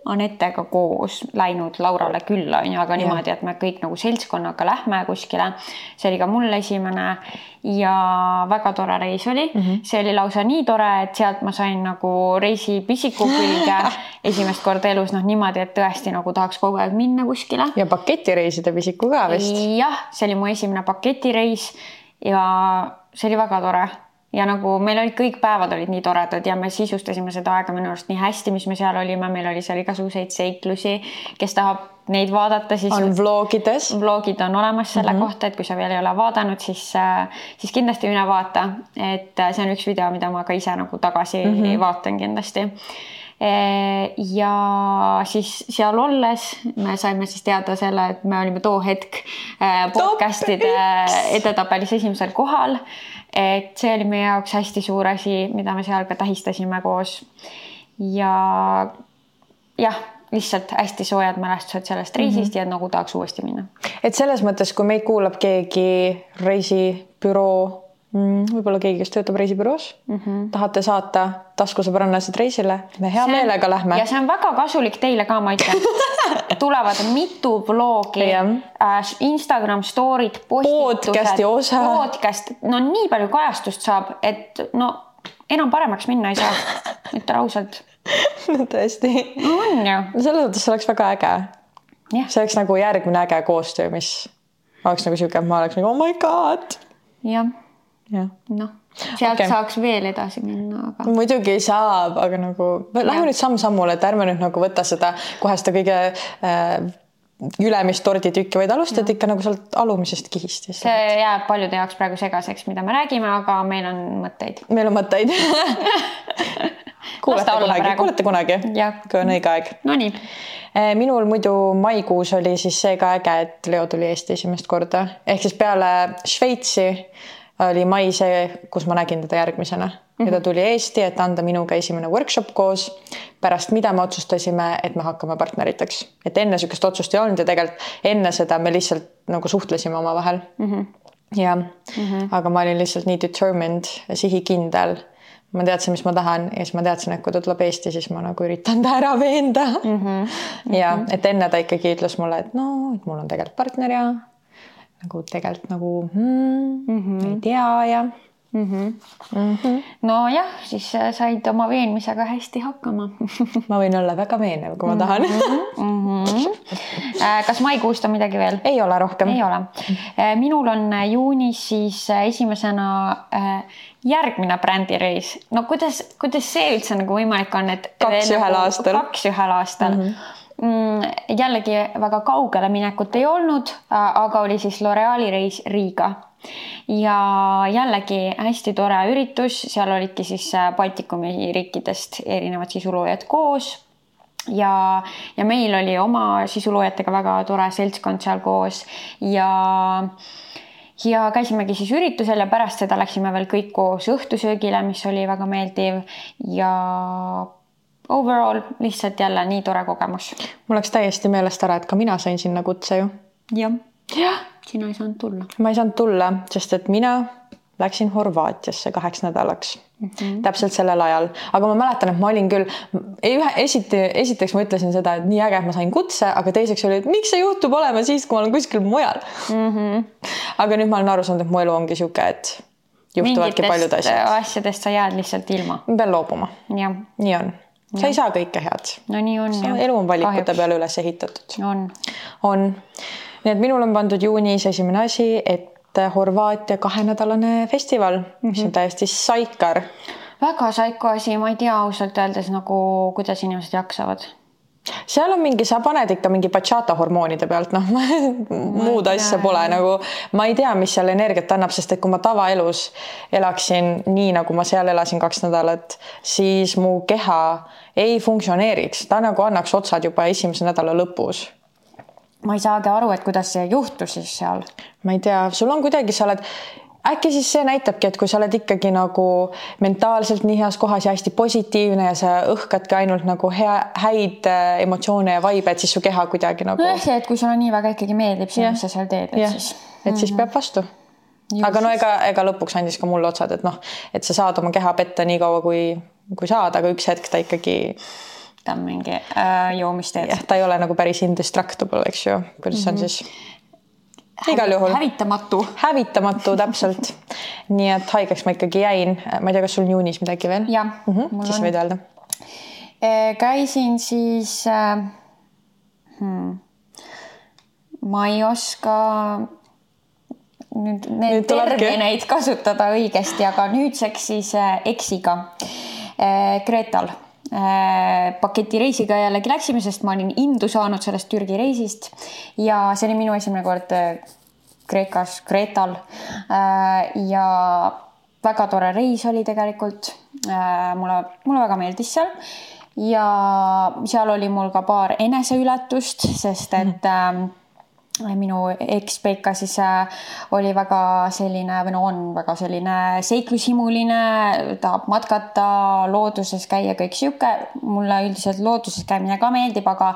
Anetega koos läinud Laurale külla, on ju, aga niimoodi, et me kõik nagu seltskonnaga lähme kuskile. see oli ka mul esimene ja väga tore reis oli mm. -hmm. see oli lausa nii tore, et sealt ma sain nagu reisipisiku külge esimest korda elus, noh niimoodi, et tõesti nagu tahaks kogu aeg minna kuskile. ja paketireiside pisiku ka vist? jah, see oli mu esimene paketireis ja see oli väga tore ja nagu meil olid kõik päevad olid nii toredad ja me sisustasime seda aega minu arust nii hästi, mis me seal olime, meil oli seal igasuguseid seiklusi, kes tahab neid vaadata, siis on vlogides. vlogid on olemas selle mm -hmm. kohta, et kui sa veel ei ole vaadanud, siis, äh, siis kindlasti mine vaata, et äh, see on üks video, mida ma ka ise nagu tagasi mm -hmm. vaatan kindlasti e, ja siis seal olles me saime siis teada selle, et me olime too hetk äh, podcast'ide edetabelis esimesel kohal et see oli meie jaoks hästi suur asi, mida me seal ka tähistasime koos. ja jah, lihtsalt hästi soojad mälestused sellest reisist mm -hmm. ja nagu tahaks uuesti minna. et selles mõttes, kui meid kuulab keegi reisibüroo. Võib-olla keegi, kes töötab reisibüroos mm. -hmm. tahate saata taskusõbrannased reisile, me hea see meelega lähme. ja see on väga kasulik teile ka, ma ütlen tulevad mitu vlogi äh,, Instagram story'd, podcast'i osa. podcast, no nii palju kajastust saab, et no enam paremaks minna ei saa, ütlen ausalt no tõesti. on ju. no selles mõttes oleks väga äge. see oleks nagu järgmine äge koostöö, mis oleks nagu sihuke, ma oleks nagu oh my god. jah ja.. Noh, sealt okay. saaks veel edasi minna, aga. muidugi saab, aga nagu lähme nüüd samm-sammule, et ärme nüüd nagu võta seda kohe seda kõige äh, ülemist torditükki, vaid alustad ikka nagu sealt alumisest kihist. see jääb paljude jaoks praegu segaseks, mida me räägime, aga meil on mõtteid. meil on mõtteid kuulete kunagi, kuulete kunagi, kui on õige aeg. Nonii. Eh, minul muidu maikuus oli siis see ka äge, et Leo tuli Eesti esimest korda ehk siis peale Šveitsi oli mai see, kus ma nägin teda järgmisena mm -hmm. ja ta mhm. tuli Eesti, et anda minuga esimene workshop koos. pärast mida me otsustasime, et me hakkame partneriteks, et enne niisugust otsust ei olnud ja tegelikult enne seda me lihtsalt nagu suhtlesime omavahel mm. -hmm. ja mm, -hmm. aga ma olin lihtsalt nii determined sihikindel ma teadsin, mis ma tahan ja siis ma teadsin, et kui ta tuleb Eesti, siis ma nagu üritan ta ära veenda mm. -hmm. ja mhm. et enne ta ikkagi ütles mulle, et no, et mul on tegelikult partner ja nagu tegelikult nagu mm, mm -hmm. ei tea ja mm. -hmm. Mm -hmm. nojah, siis äh, said oma veenmisega hästi hakkama ma võin olla väga veenev, kui ma tahan mm. -hmm. kas maikuust on midagi veel? ei ole rohkem. ei ole. Äh, minul on juunis siis esimesena järgmine brändireis. no kuidas, kuidas see üldse nagu võimalik on, et kaks ühel nagu, aastal. kaks ühel aastal mm. -hmm Mm, jällegi väga kaugele minekut ei olnud, aga oli siis L'Oreali reis Riiga. Ja jällegi hästi tore üritus, seal olidki siis äh, Baltikumi riikidest erinevad sisuloojad koos. Ja, ja meil oli oma sisuloojatega väga tore seltskond seal koos. Ja ja käisimegi siis üritusel ja pärast seda läksime veel kõik koos õhtusöögile, mis oli väga meeldiv. Ja overall lihtsalt jälle nii tore kogemus. mul läks täiesti meelest ära, et ka mina sain sinna kutse ju. jah. jah, sina ei saanud tulla. ma ei saanud tulla, sest et mina läksin Horvaatiasse kaheks nädalaks mm. -hmm. täpselt sellel ajal, aga ma mäletan, et ma olin küll, ühe, esiti, esiteks ma ütlesin seda, et nii äge, et ma sain kutse, aga teiseks oli, et miks see juhtub olema siis, kui ma olen kuskil mujal mm. -hmm. aga nüüd ma olen aru saanud, et mu elu ongi sihuke, et juhtuvadki paljud asjad. asjadest sa jääd lihtsalt ilma. ma pean loobuma. nii on sa ei saa kõike head. no nii on elu on valikute Kahjuks. peale üles ehitatud. on. on. nii et minul on pandud juunis esimene asi, et Horvaatia kahenädalane festival mm, -hmm. mis on täiesti saikar. väga saiko asi, ma ei tea ausalt öeldes nagu, kuidas inimesed jaksavad seal on mingi, sa paned ikka mingi bachata hormoonide pealt, noh muud asja pole nagu, ma ei tea, mis seal energiat annab, sest et kui ma tavaelus elaksin nii, nagu ma seal elasin kaks nädalat, siis mu keha ei funktsioneeriks, ta nagu annaks otsad juba esimese nädala lõpus. Ma ei saagi aru, et kuidas see juhtus siis seal. ma ei tea, sul on kuidagi, sa oled äkki siis see näitabki, et kui sa oled ikkagi nagu mentaalselt nii heas kohas ja hästi positiivne ja sa õhkadki ainult nagu hea, häid äh, emotsioone ja vibe, et siis su keha kuidagi nagu. nojah, see, et kui sulle nii väga ikkagi meeldib see, mis sa seal teed, et ja. siis. et siis mhm. peab vastu. aga no ega, ega lõpuks andis ka mulle otsad, et noh, et sa saad oma keha petta nii kaua, kui, kui saad, aga üks hetk ta ikkagi ta on mingi äh, joomisteed. jah, ta ei ole nagu päris indestructible, eks ju, kuidas mm -hmm. on mhm. siis igal juhul. hävitamatu. hävitamatu, täpselt. nii et haigeks ma ikkagi jäin, ma ei tea, kas sul juunis midagi veel? jah mm -hmm., siis on. võid öelda. E, käisin siis äh,, hmm, ma ei oska nüüd neid termineid kasutada õigesti, aga nüüdseks siis äh, Exiga äh, Kreetal Äh, paketireisiga jällegi läksime, sest ma olin indu saanud sellest Türgi reisist ja see oli minu esimene kord äh, Kreekas, Kreetal. Äh, ja väga tore reis oli tegelikult. mulle, mulle väga meeldis seal ja seal oli mul ka paar eneseületust, sest et mm minu ekspeika siis äh, oli väga selline või no on väga selline seiklushimuline, tahab matkata, looduses käia, kõik sihuke. mulle üldiselt looduses käimine ka meeldib, aga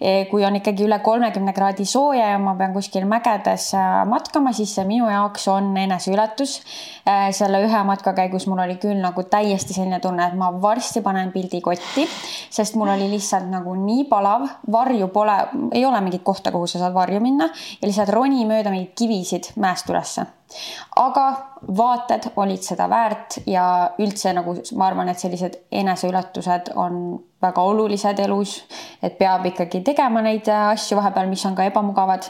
eh, kui on ikkagi üle kolmekümne kraadi sooja ja ma pean kuskil mägedes äh, matkama, siis see minu jaoks on eneseületus. Äh, selle ühe matka käigus mul oli küll nagu täiesti selline tunne, et ma varsti panen pildi kotti, sest mul oli lihtsalt nagu nii palav, varju pole, ei ole mingit kohta, kuhu sa saad varju minna minna ja lihtsalt roni mööda mingeid kivisid mäest ülesse. aga vaated olid seda väärt ja üldse nagu ma arvan, et sellised eneseületused on väga olulised elus, et peab ikkagi tegema neid asju vahepeal, mis on ka ebamugavad.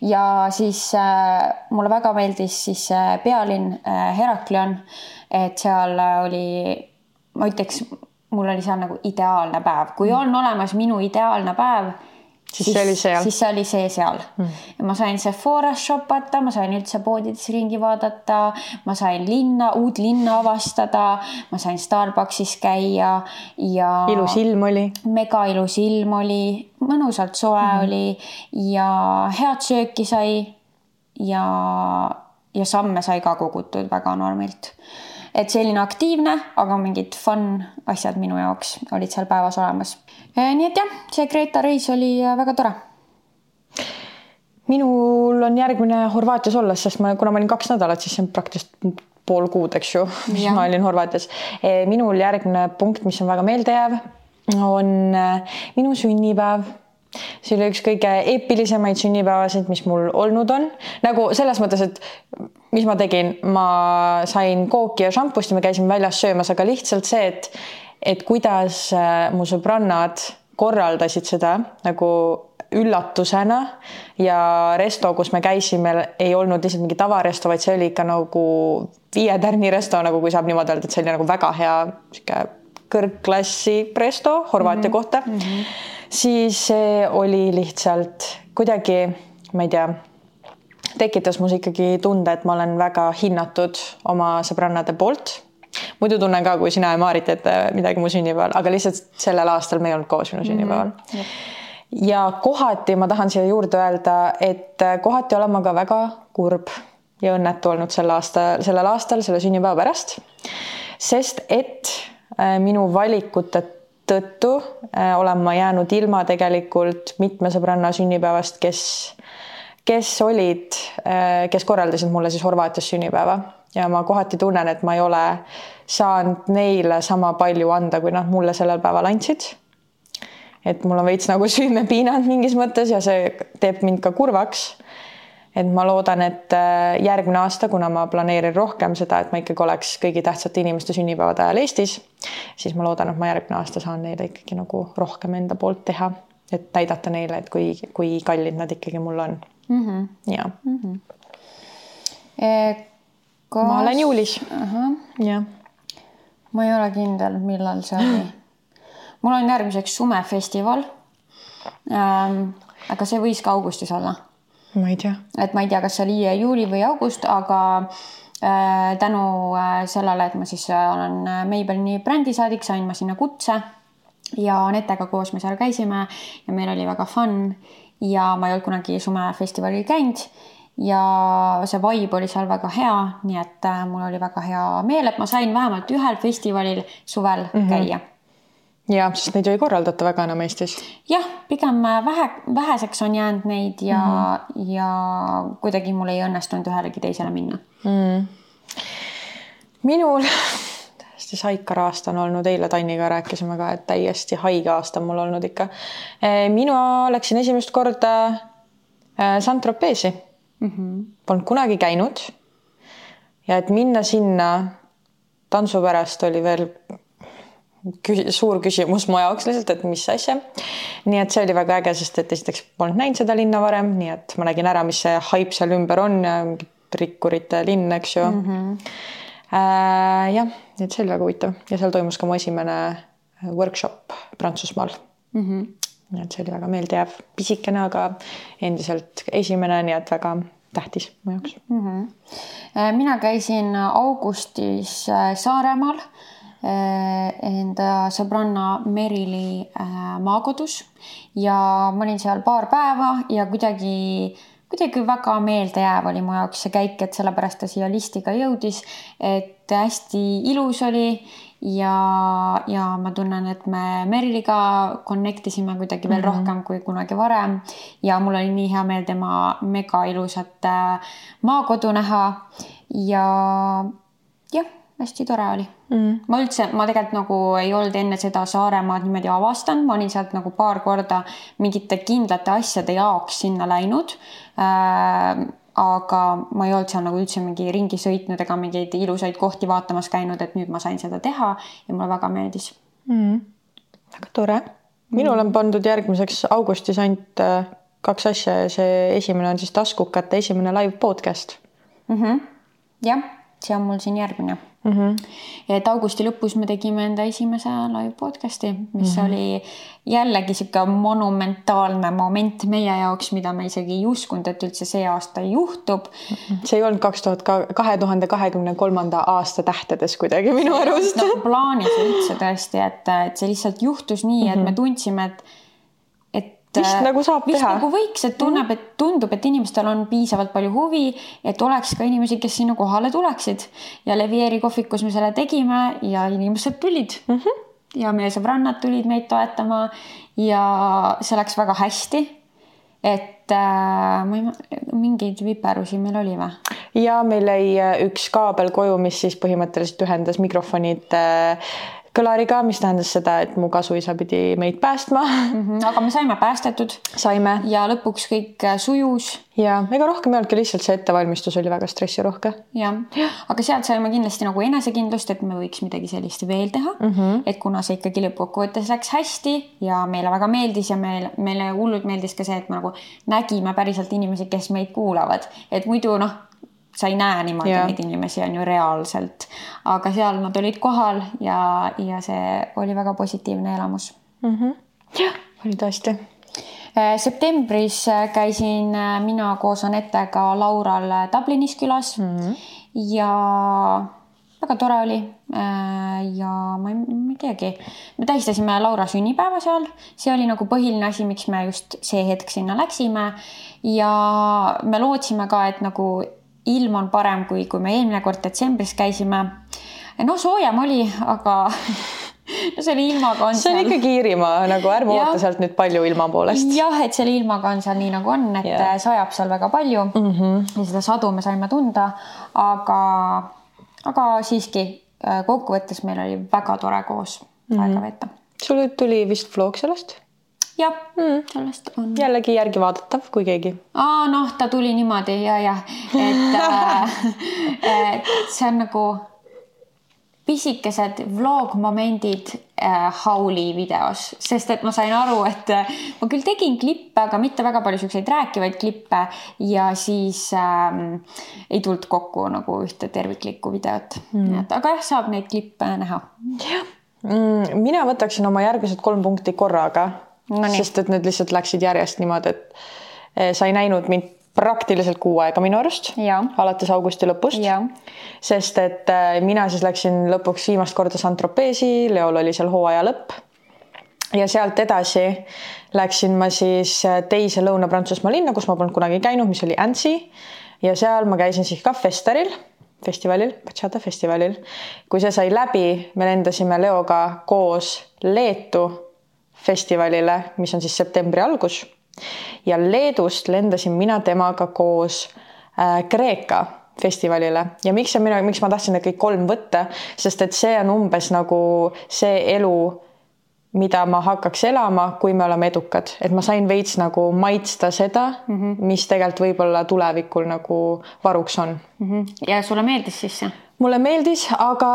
ja siis äh, mulle väga meeldis siis äh, pealinn äh, Heraklion, et seal oli, ma ütleks, mul oli seal nagu ideaalne päev, kui on olemas minu ideaalne päev siis see oli seal? siis see oli see seal mm.. ma sain Sephoras shopata, ma sain üldse poodides ringi vaadata, ma sain linna, uut linna avastada, ma sain Starbuckis käia ja. ilus ilm oli. mega ilus ilm oli, mõnusalt soe mm. oli ja head sööki sai. ja, ja samme sai ka kogutud väga normilt et selline aktiivne, aga mingid fun asjad minu jaoks olid seal päevas olemas. nii et jah, see Kreeta reis oli äh, väga tore. minul on järgmine Horvaatias olles, sest ma, kuna ma olin kaks nädalat, siis see on praktiliselt pool kuud, eks ju, mis ma olin Horvaatias. E, minul järgmine punkt, mis on väga meeldejääv, on äh, minu sünnipäev see oli üks kõige eepilisemaid sünnipäevasid, mis mul olnud on. nagu selles mõttes, et mis ma tegin, ma sain kooki ja šampust ja me käisime väljas söömas, aga lihtsalt see, et, et kuidas äh, mu sõbrannad korraldasid seda nagu üllatusena ja resto, kus me käisime, ei olnud lihtsalt mingi tavaresto, vaid see oli ikka nagu viie tärni resto, nagu kui saab niimoodi öelda, et see oli nagu väga hea sihuke kõrgklassi resto Horvaatia mm -hmm. kohta mm. -hmm siis see oli lihtsalt kuidagi, ma ei tea, tekitas mus ikkagi tunde, et ma olen väga hinnatud oma sõbrannade poolt. muidu tunnen ka, kui sina ja Maarit teete midagi mu sünnipäeval, aga lihtsalt sellel aastal me ei olnud koos minu sünnipäeval mm. -hmm. ja kohati ma tahan siia juurde öelda, et kohati olen ma ka väga kurb ja õnnetu olnud sel aasta, sellel aastal selle sünnipäeva pärast. sest et minu valikute tõttu äh, olen ma jäänud ilma tegelikult mitme sõbranna sünnipäevast, kes, kes olid, äh, kes korraldasid mulle siis Horvaatias sünnipäeva ja ma kohati tunnen, et ma ei ole saanud neile sama palju anda, kui nad mulle sellel päeval andsid. et mul on veits nagu süümepiinad mingis mõttes ja see teeb mind ka kurvaks et ma loodan, et äh, järgmine aasta, kuna ma planeerin rohkem seda, et ma ikkagi oleks kõigi tähtsate inimeste sünnipäevade ajal Eestis, siis ma loodan, et ma järgmine aasta saan neile ikkagi nagu rohkem enda poolt teha, et näidata neile, et kui, kui kallid nad ikkagi mul on mm. -hmm. ja mm. -hmm. E, kas... ma olen juulis jah. ma ei ole kindel, millal see oli. mul on järgmiseks sumefestival ähm,. aga see võis ka augustis olla ma ei tea. et ma ei tea, kas see oli juuli või august, aga äh, tänu äh, sellele, et ma siis äh, olen Maybellini brändisaadik, sain ma sinna kutse ja Anetega koos me seal käisime ja meil oli väga fun ja ma ei olnud kunagi sumefestivalil käinud ja see vibe oli seal väga hea, nii et mul oli väga hea meel, et ma sain vähemalt ühel festivalil suvel mm -hmm. käia ja, sest neid ju ei korraldata väga enam Eestis. jah, pigem vähe, väheseks on jäänud neid ja mm, -hmm. ja kuidagi mul ei õnnestunud ühelegi teisele minna mm.. minul täiesti saikar aasta on olnud, eile Tanniga rääkisime ka, et täiesti haige aasta on mul olnud ikka. E, mina läksin esimest korda e, Saint-Tropezi mm. -hmm. Polnud kunagi käinud. ja et minna sinna tantsu pärast oli veel suur küsimus mu jaoks lihtsalt, et mis asja. nii et see oli väga äge, sest et esiteks polnud näinud seda linna varem, nii et ma nägin ära, mis see haip seal ümber on rikkurite linn, eks ju mm. -hmm. Äh, jah, nii et see oli väga huvitav ja seal toimus ka mu esimene workshop Prantsusmaal mm. -hmm. nii et see oli väga meeldejääv, pisikene, aga endiselt esimene, nii et väga tähtis mu jaoks mm. -hmm. mina käisin augustis äh, Saaremaal enda sõbranna Merili maakodus. Ja ma olin seal paar päeva ja kuidagi kuidagi väga meeldejääv oli mu jaoks see käik, et sellepärast ta siia listi ka jõudis, et hästi ilus oli. Ja, ja ma tunnen, et me Meriliga connect isime kuidagi veel mm -hmm. rohkem kui kunagi varem. Ja mul oli nii hea meel tema mega ilusat äh, maakodu näha. Ja jah, hästi tore oli. Mm.. ma üldse, ma tegelikult nagu ei olnud enne seda Saaremaad niimoodi avastanud, ma olin sealt nagu paar korda mingite kindlate asjade jaoks sinna läinud. Äh, aga ma ei olnud seal nagu üldse mingi ringi sõitnud ega mingeid ilusaid kohti vaatamas käinud, et nüüd ma sain seda teha ja mulle väga meeldis. Mm.. väga tore. minul on pandud järgmiseks augustis ainult äh, kaks asja ja see esimene on siis Taskukate esimene live podcast. Mm. -hmm. jah, see on mul siin järgmine mm. -hmm. et augusti lõpus me tegime enda esimese live podcast'i, mis mm -hmm. oli jällegi sihuke monumentaalne moment meie jaoks, mida me isegi ei uskunud, et üldse see aasta juhtub. see ei olnud kaks tuhat kahe tuhande kahekümne kolmanda aasta tähtedes kuidagi minu arust. nagu plaanis üldse tõesti, et, et see lihtsalt juhtus nii, et mm -hmm. me tundsime, et vist nagu saab vist teha. nagu võiks, et tunneb, et tundub, et inimestel on piisavalt palju huvi, et oleks ka inimesi, kes sinna kohale tuleksid ja Levieri kohvikus me selle tegime ja inimesed tulid mm. -hmm. ja meie sõbrannad tulid meid toetama ja see läks väga hästi. et äh, ma ei, mingeid viperusi meil oli või? ja meil jäi äh, üks kaabel koju, mis siis põhimõtteliselt ühendas mikrofonid äh, kõlariga, mis tähendas seda, et mu kasuisa pidi meid päästma mm. -hmm, aga me saime päästetud. saime. ja lõpuks kõik äh, sujus. ja ega rohkem ei olnudki, lihtsalt see ettevalmistus oli väga stressirohke. jah, aga sealt saime kindlasti nagu enesekindlust, et me võiks midagi sellist veel teha mm. -hmm. et kuna see ikkagi lõppkokkuvõttes läks hästi ja meile väga meeldis ja meil, meile hullult meeldis ka see, et me nagu nägime päriselt inimesi, kes meid kuulavad, et muidu noh sa ei näe niimoodi yeah. neid inimesi on ju reaalselt, aga seal nad olid kohal ja, ja see oli väga positiivne elamus mm. -hmm. jah, oli tõesti. Äh, septembris äh, käisin äh, mina koos Anetega Laural Dublinis külas mm -hmm. ja väga tore oli. ja ma ei, ma ei teagi, me tähistasime Laura sünnipäeva seal, see oli nagu põhiline asi, miks me just see hetk sinna läksime. ja me lootsime ka, et nagu ilm on parem, kui, kui me eelmine kord detsembris käisime. no soojem oli, aga no selle ilmaga on. see on seal... ikkagi Iirimaa nagu ärme oota sealt nüüd palju ilma poolest. jah, et selle ilmaga on seal nii nagu on, et ja. sajab seal väga palju mm -hmm. ja seda sadu me saime tunda, aga, aga siiski äh, kokkuvõttes meil oli väga tore koos mm -hmm. aega veeta. sul tuli vist vlog sellest? Jah mm., sellest on. jällegi järgi vaadatav, kui keegi. aa, noh, ta tuli niimoodi ja, ja et äh, et see on nagu pisikesed vlog-momendid äh, Hauli videos, sest et ma sain aru, et äh, ma küll tegin klippe, aga mitte väga palju siukseid rääkivaid klippe ja siis äh, ei tulnud kokku nagu ühte terviklikku videot mm.. et aga jah, saab neid klippe näha. jah mm,, mina võtaksin oma järgmised kolm punkti korraga no, sest et need lihtsalt läksid järjest niimoodi, et eh, sa ei näinud mind praktiliselt kuu aega minu arust, alates augusti lõpust. sest et eh, mina siis läksin lõpuks viimast korda Saint-Tropezi, Leol oli seal hooaja lõpp. ja sealt edasi läksin ma siis eh, teise Lõuna-Prantsusmaa linna, kus ma polnud kunagi käinud, mis oli Annecy ja seal ma käisin siis ka Festeril festivalil, Bachata festivalil. kui see sai läbi, me lendasime Leoga koos Leetu festivalile, mis on siis septembri algus. ja Leedust lendasin mina temaga koos äh, Kreeka festivalile ja miks see minu, miks ma tahtsin need kõik kolm võtta, sest et see on umbes nagu see elu, mida ma hakkaks elama, kui me oleme edukad, et ma sain veits nagu maitsta seda mm, -hmm. mis tegelikult võib-olla tulevikul nagu varuks on mm. -hmm. ja sulle meeldis siis see? Mulle meeldis, aga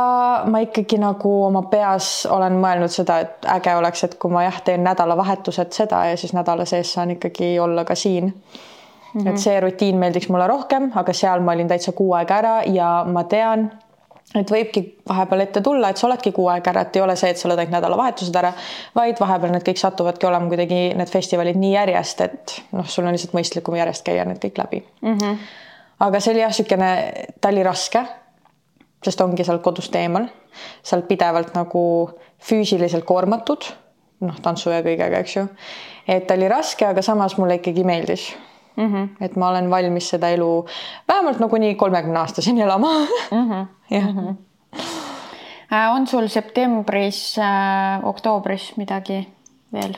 ma ikkagi nagu oma peas olen mõelnud seda, et äge oleks, et kui ma jah, teen nädalavahetused seda ja siis nädala sees saan ikkagi olla ka siin mm. -hmm. et see rutiin meeldiks mulle rohkem, aga seal ma olin täitsa kuu aega ära ja ma tean, et võibki vahepeal ette tulla, et sa oledki kuu aega ära, et ei ole see, et sa ainult nädalavahetused ära, vaid vahepeal need kõik satuvadki olema kuidagi need festivalid nii järjest, et noh, sul on lihtsalt mõistlikum järjest käia need kõik läbi mm. -hmm. aga see oli jah, niisugune, ta oli raske sest ongi sealt kodust eemal oled pidevalt nagu füüsiliselt koormatud, noh, tantsu ja kõigega, eks ju. et oli raske, aga samas mulle ikkagi meeldis mm. -hmm. et ma olen valmis seda elu vähemalt nagu kuni kolmekümne aastaseni elama mm. -hmm. jah mm. -hmm. on sul septembris äh,, oktoobris midagi veel?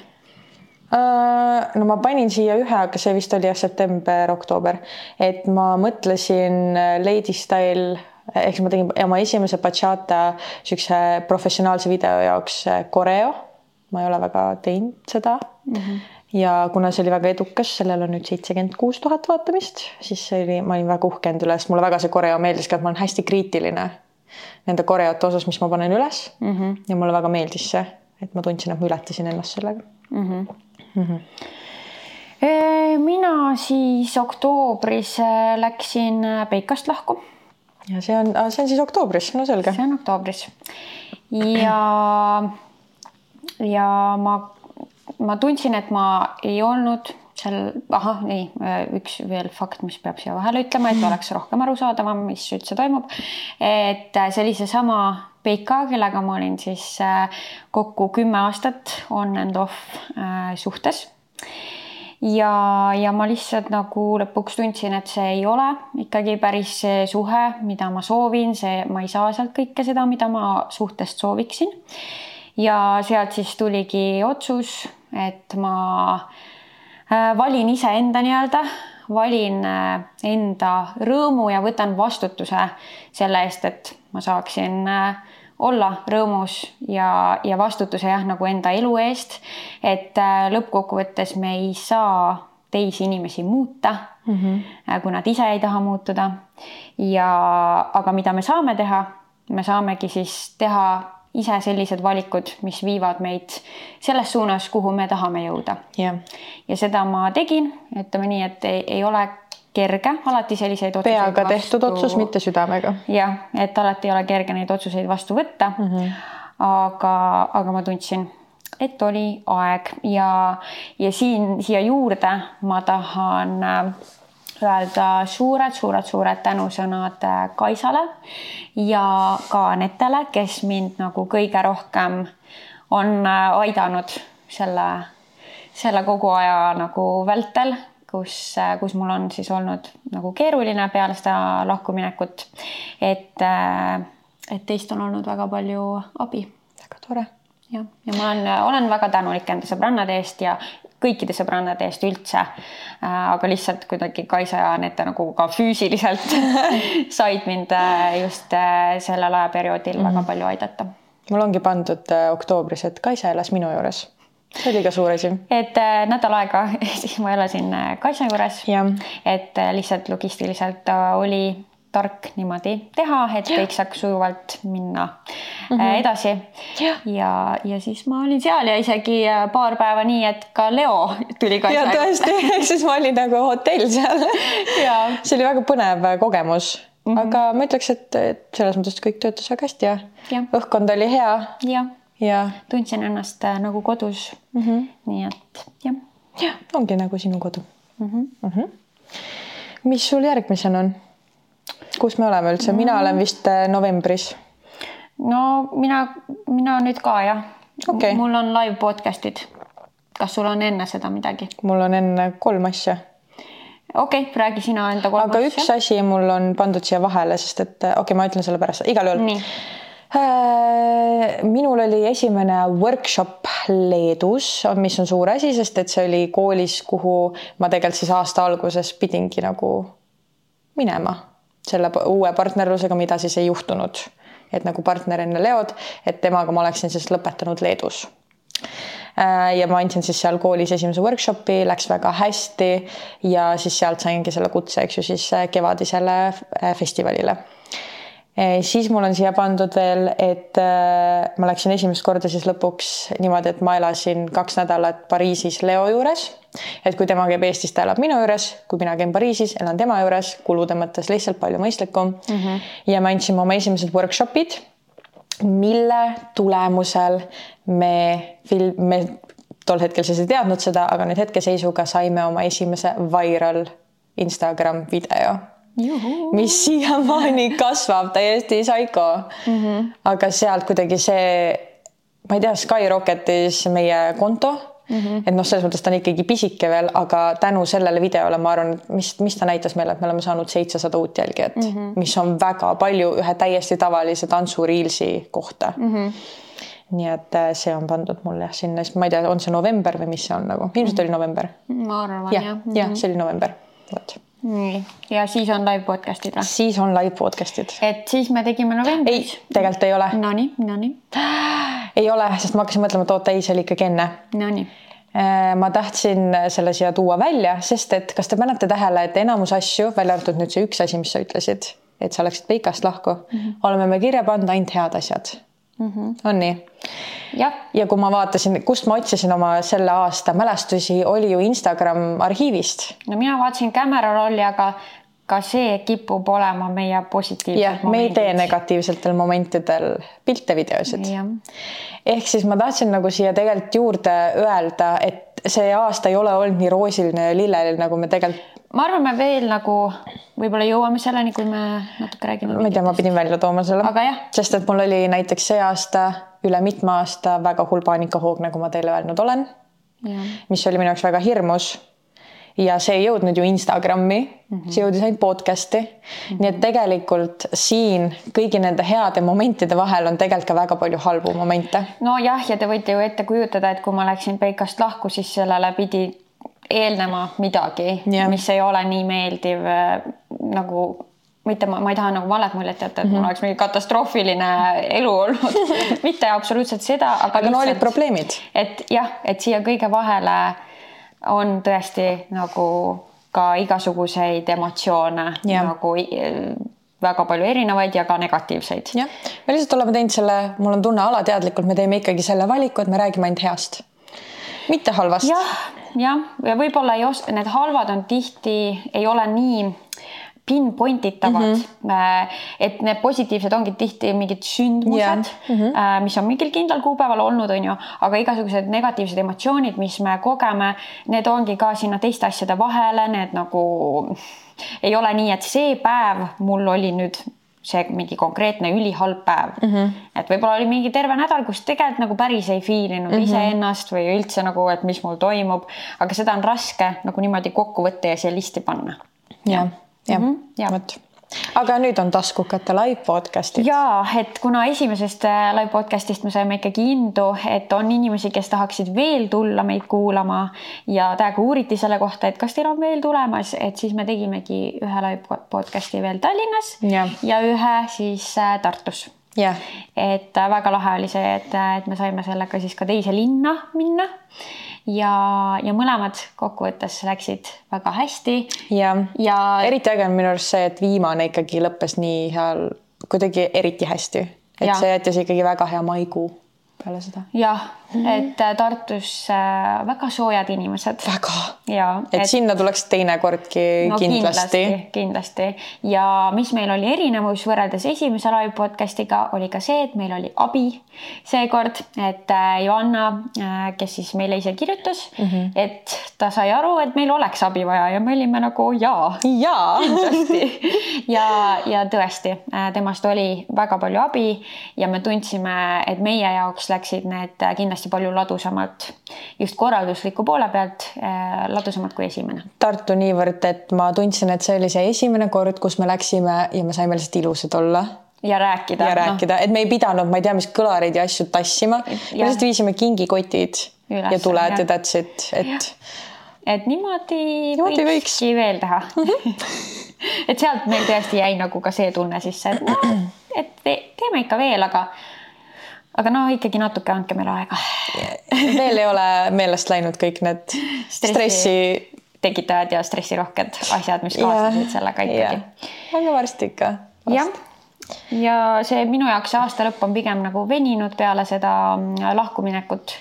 Äh, no ma panin siia ühe, aga see vist oli jah, september-oktoober, et ma mõtlesin äh, Lady Style ehk siis ma tegin oma esimese bachata siukse professionaalse video jaoks koreo. ma ei ole väga teinud seda mm. -hmm ja kuna see oli väga edukas, sellel on nüüd seitsekümmend kuus tuhat vaatamist, siis see oli, ma olin väga uhke enda üle, sest mulle väga see koreo meeldis ka, et ma olen hästi kriitiline nende koreote osas, mis ma panen üles mm. -hmm. ja mulle väga meeldis see, et ma tundsin, et ma ületasin ennast sellega mm. -hmm. Mm -hmm. mina siis oktoobris äh, läksin Peikast lahku. Ja see on, see on siis oktoobris, no selge. see on oktoobris ja, ja ma ma tundsin, et ma ei olnud seal, ahah, nii üks veel fakt, mis peab siia vahele ütlema, et oleks rohkem arusaadavam, mis üldse toimub. et see oli seesama PK, kellega ma olin siis äh, kokku kümme aastat on and off äh, suhtes. Ja, ja ma lihtsalt nagu lõpuks tundsin, et see ei ole ikkagi päris see suhe, mida ma soovin, see, ma ei saa sealt kõike seda, mida ma suhtest sooviksin. ja sealt siis tuligi otsus et ma äh, valin iseenda nii-öelda, valin äh, enda rõõmu ja võtan vastutuse selle eest, et ma saaksin äh, olla rõõmus ja, ja vastutuse jah, nagu enda elu eest. et lõppkokkuvõttes me ei saa teisi inimesi muuta mm, -hmm. kui nad ise ei taha muutuda. ja, aga mida me saame teha, me saamegi siis teha ise sellised valikud, mis viivad meid selles suunas, kuhu me tahame jõuda yeah.. ja seda ma tegin, ütleme nii, et ei, ei ole kerge alati selliseid otsuseid peaga vastu... tehtud otsus, mitte südamega. jah, et alati ei ole kerge neid otsuseid vastu võtta mm. -hmm. aga, aga ma tundsin, et oli aeg ja, ja siin siia juurde ma tahan äh, öelda suured-suured-suured tänusõnad äh, Kaisale ja ka Anetele, kes mind nagu kõige rohkem on äh, aidanud selle, selle kogu aja nagu vältel, kus, äh, kus mul on siis olnud nagu keeruline peale seda lahkuminekut. et, et teist on olnud väga palju abi. väga tore jah, ja ma olen, olen väga tänulik enda sõbrannade eest ja kõikide sõbrannade eest üldse. Äh, aga lihtsalt kuidagi Kaisa ja Anette nagu ka füüsiliselt said mind äh, just äh, sellel ajaperioodil mm -hmm. väga palju aidata. mul ongi pandud oktoobris, et Kaisa elas minu juures see oli ka suur asi. et nädal aega siis ma elasin Kaisa juures. et lihtsalt logistiliselt oli tark niimoodi teha, et kõik saaks sujuvalt minna mm -hmm. edasi. ja, ja siis ma olin seal ja isegi äh, paar päeva nii, et ka Leo tuli ka. ja tõesti, ehk siis ma olin nagu hotell seal see oli väga põnev äh, kogemus mm, -hmm. aga ma ütleks, et, selles mõttes kõik töötas väga hästi ja, ja. õhkkond oli hea. jah ja., tundsin ennast nagu kodus mm. -hmm. nii et jah. jah, ongi nagu sinu kodu mm. -hmm. Mm -hmm. mis sul järgmisena on? kus me oleme üldse, mina olen vist äh, novembris. no mina, mina nüüd ka jah okay.. mul on live podcast'id. kas sul on enne seda midagi? mul on enne kolm asja. okei okay,, räägi sina enda kolm aga asja. aga üks asi mul on pandud siia vahele, sest et äh, okei okay,, ma ütlen selle pärast, igal juhul. Äh, minul oli esimene workshop Leedus, mis on suur asi, sest et see oli koolis, kuhu ma tegelikult siis aasta alguses pidingi nagu minema selle uue partnerlusega, mida siis ei juhtunud. et nagu partner enne Leod, et temaga ma oleksin siis lõpetanud Leedus. Äh, ja ma andsin siis seal koolis esimese workshopi, läks väga hästi ja siis sealt saingi selle kutse, eks ju, siis äh, kevadisele festivalile siis mul on siia pandud veel, et ma läksin esimest korda siis lõpuks niimoodi, et ma elasin kaks nädalat Pariisis Leo juures et kui tema käib Eestis, ta elab minu juures, kui mina käin Pariisis, elan tema juures, kulude mõttes lihtsalt palju mõistlikum mm. -hmm. ja me andsime oma esimesed workshop'id, mille tulemusel me film, me tol hetkel siis ei teadnud seda, aga nüüd hetkeseisuga saime oma esimese viral Instagram video mis siiamaani kasvab täiesti psycho mm. -hmm. aga sealt kuidagi see, ma ei tea, Skyrocketis meie konto Mm -hmm. et noh, selles mõttes ta on ikkagi pisike veel, aga tänu sellele videole ma arvan, et mis, mis ta näitas meile, et me oleme saanud seitsesada uut jälgijat mm, -hmm. mis on väga palju ühe täiesti tavalise tantsuriilsi kohta mm. -hmm nii et äh, see on pandud mul jah sinna, sest ma ei tea, on see november või mis see on nagu, ilmselt oli november. ma arvan jah. jah, jah, mhm. see oli november, vot nii, ja siis on live podcast'id või? siis on live podcast'id. et siis me tegime novembris. ei, tegelikult ei ole. Nonii, nonii. ei ole, sest ma hakkasin mõtlema, et oota, ei, see oli ikkagi enne. Nonii äh, ma tahtsin selle siia tuua välja, sest et kas te panete tähele, et enamus asju, välja arvatud nüüd see üks asi, mis sa ütlesid, et sa läksid Peikast lahku mm, -hmm. oleme me kirja pannud ainult head asjad mm. -hmm. on nii? jah. ja kui ma vaatasin, kust ma otsisin oma selle aasta mälestusi, oli ju Instagram arhiivist. no mina vaatasin Camera rolli, aga ka see kipub olema meie positiivsed jah, me ei tee negatiivsetel momentidel pilte, videosid. ehk siis ma tahtsin nagu siia tegelikult juurde öelda, et see aasta ei ole olnud nii roosiline ja lilleline, nagu me tegelikult ma arvan, me veel nagu võib-olla jõuame selleni, kui me natuke räägime. ma ei tea, ma pidin välja tooma selle. sest et mul oli näiteks see aasta üle mitme aasta väga hull paanikahoog, nagu ma teile öelnud olen. mis oli minu jaoks väga hirmus. Ja see ei jõudnud ju Instagrami mm, -hmm. see jõudis ainult podcast'i mm. -hmm. nii et tegelikult siin kõigi nende heade momentide vahel on tegelikult ka väga palju halbu momente. nojah, ja te võite ju ette kujutada, et kui ma läksin Peikast lahku, siis sellele pidi eelnema midagi mis ei ole nii meeldiv äh, nagu mitte ma, ma ei taha nagu valet muljet jätta, et mm -hmm. mul oleks mingi katastroofiline elu olnud mitte absoluutselt seda, aga. aga no olid probleemid. et jah, et siia kõige vahele on tõesti nagu ka igasuguseid emotsioone yeah. nagu väga palju erinevaid ja ka negatiivseid. jah, me lihtsalt oleme teinud selle, mul on tunne alateadlikult, me teeme ikkagi selle valiku, et me räägime ainult heast, mitte halvast. jah jah, ja võib-olla ei os-, need halvad on tihti, ei ole nii pinpoint itavad mm, -hmm. et need positiivsed ongi tihti mingid sündmused yeah., mm -hmm. mis on mingil kindlal kuupäeval olnud, on ju, aga igasugused negatiivsed emotsioonid, mis me kogeme, need ongi ka sinna teiste asjade vahele, need nagu ei ole nii, et see päev mul oli nüüd see mingi konkreetne ülihalb päev mm. -hmm. et võib-olla oli mingi terve nädal, kus tegelikult nagu päris ei feel inud mm -hmm. iseennast või üldse nagu, et mis mul toimub, aga seda on raske nagu niimoodi kokku võtta ja siia listi panna. jah, jah, mhm, vot. Aga nüüd on taskukate live podcast'id. ja et kuna esimesest äh, live podcast'ist me saime ikkagi indu, et on inimesi, kes tahaksid veel tulla meid kuulama ja täiega uuriti selle kohta, et kas teil on veel tulemas, et siis me tegimegi ühe live podcast'i veel Tallinnas ja, ja ühe siis äh, Tartus. Yeah.. et äh, väga lahe oli see, et, et me saime sellega siis ka teise linna minna ja, ja mõlemad kokkuvõttes läksid väga hästi. ja, ja eriti äge on minu arust see, et viimane ikkagi lõppes nii heal, kuidagi eriti hästi, et ja. see jättis ikkagi väga hea maikuu peale seda. jah mm, -hmm. et äh, Tartus äh, väga soojad inimesed. väga. et, et sinna tuleks teinekordki no, kindlasti. kindlasti. kindlasti ja mis meil oli erinevus võrreldes esimese live podcast'iga oli ka see, et meil oli abi seekord, et äh, Joanna, kes siis meile ise kirjutas mm, -hmm. et ta sai aru, et meil oleks abi vaja ja me olime nagu jaa. jaa. kindlasti ja, ja tõesti, temast oli väga palju abi ja me tundsime, et meie jaoks läksid need kindlasti hästi palju ladusamalt just korraldusliku poole pealt äh, ladusamalt kui esimene. Tartu niivõrd, et ma tundsin, et see oli see esimene kord, kus me läksime ja me saime lihtsalt ilusad olla ja rääkida. ja rääkida no., et me ei pidanud, ma ei tea, mis kõlareid ja asju tassima, me lihtsalt viisime kingikotid Üles, ja tuled ja, that's it, et. et niimoodi, niimoodi võikski võiks. veel teha et sealt meil tõesti jäi nagu ka see tunne sisse, et et teeme ikka veel, aga aga no ikkagi natuke andke meile aega veel ei ole meelest läinud kõik need stressi, stressi... tekitajad ja stressirohked asjad, mis kaasnesid sellega ikkagi. aga varsti ikka. jah, ja see minu jaoks see aasta lõpp on pigem nagu veninud peale seda mm, lahkuminekut.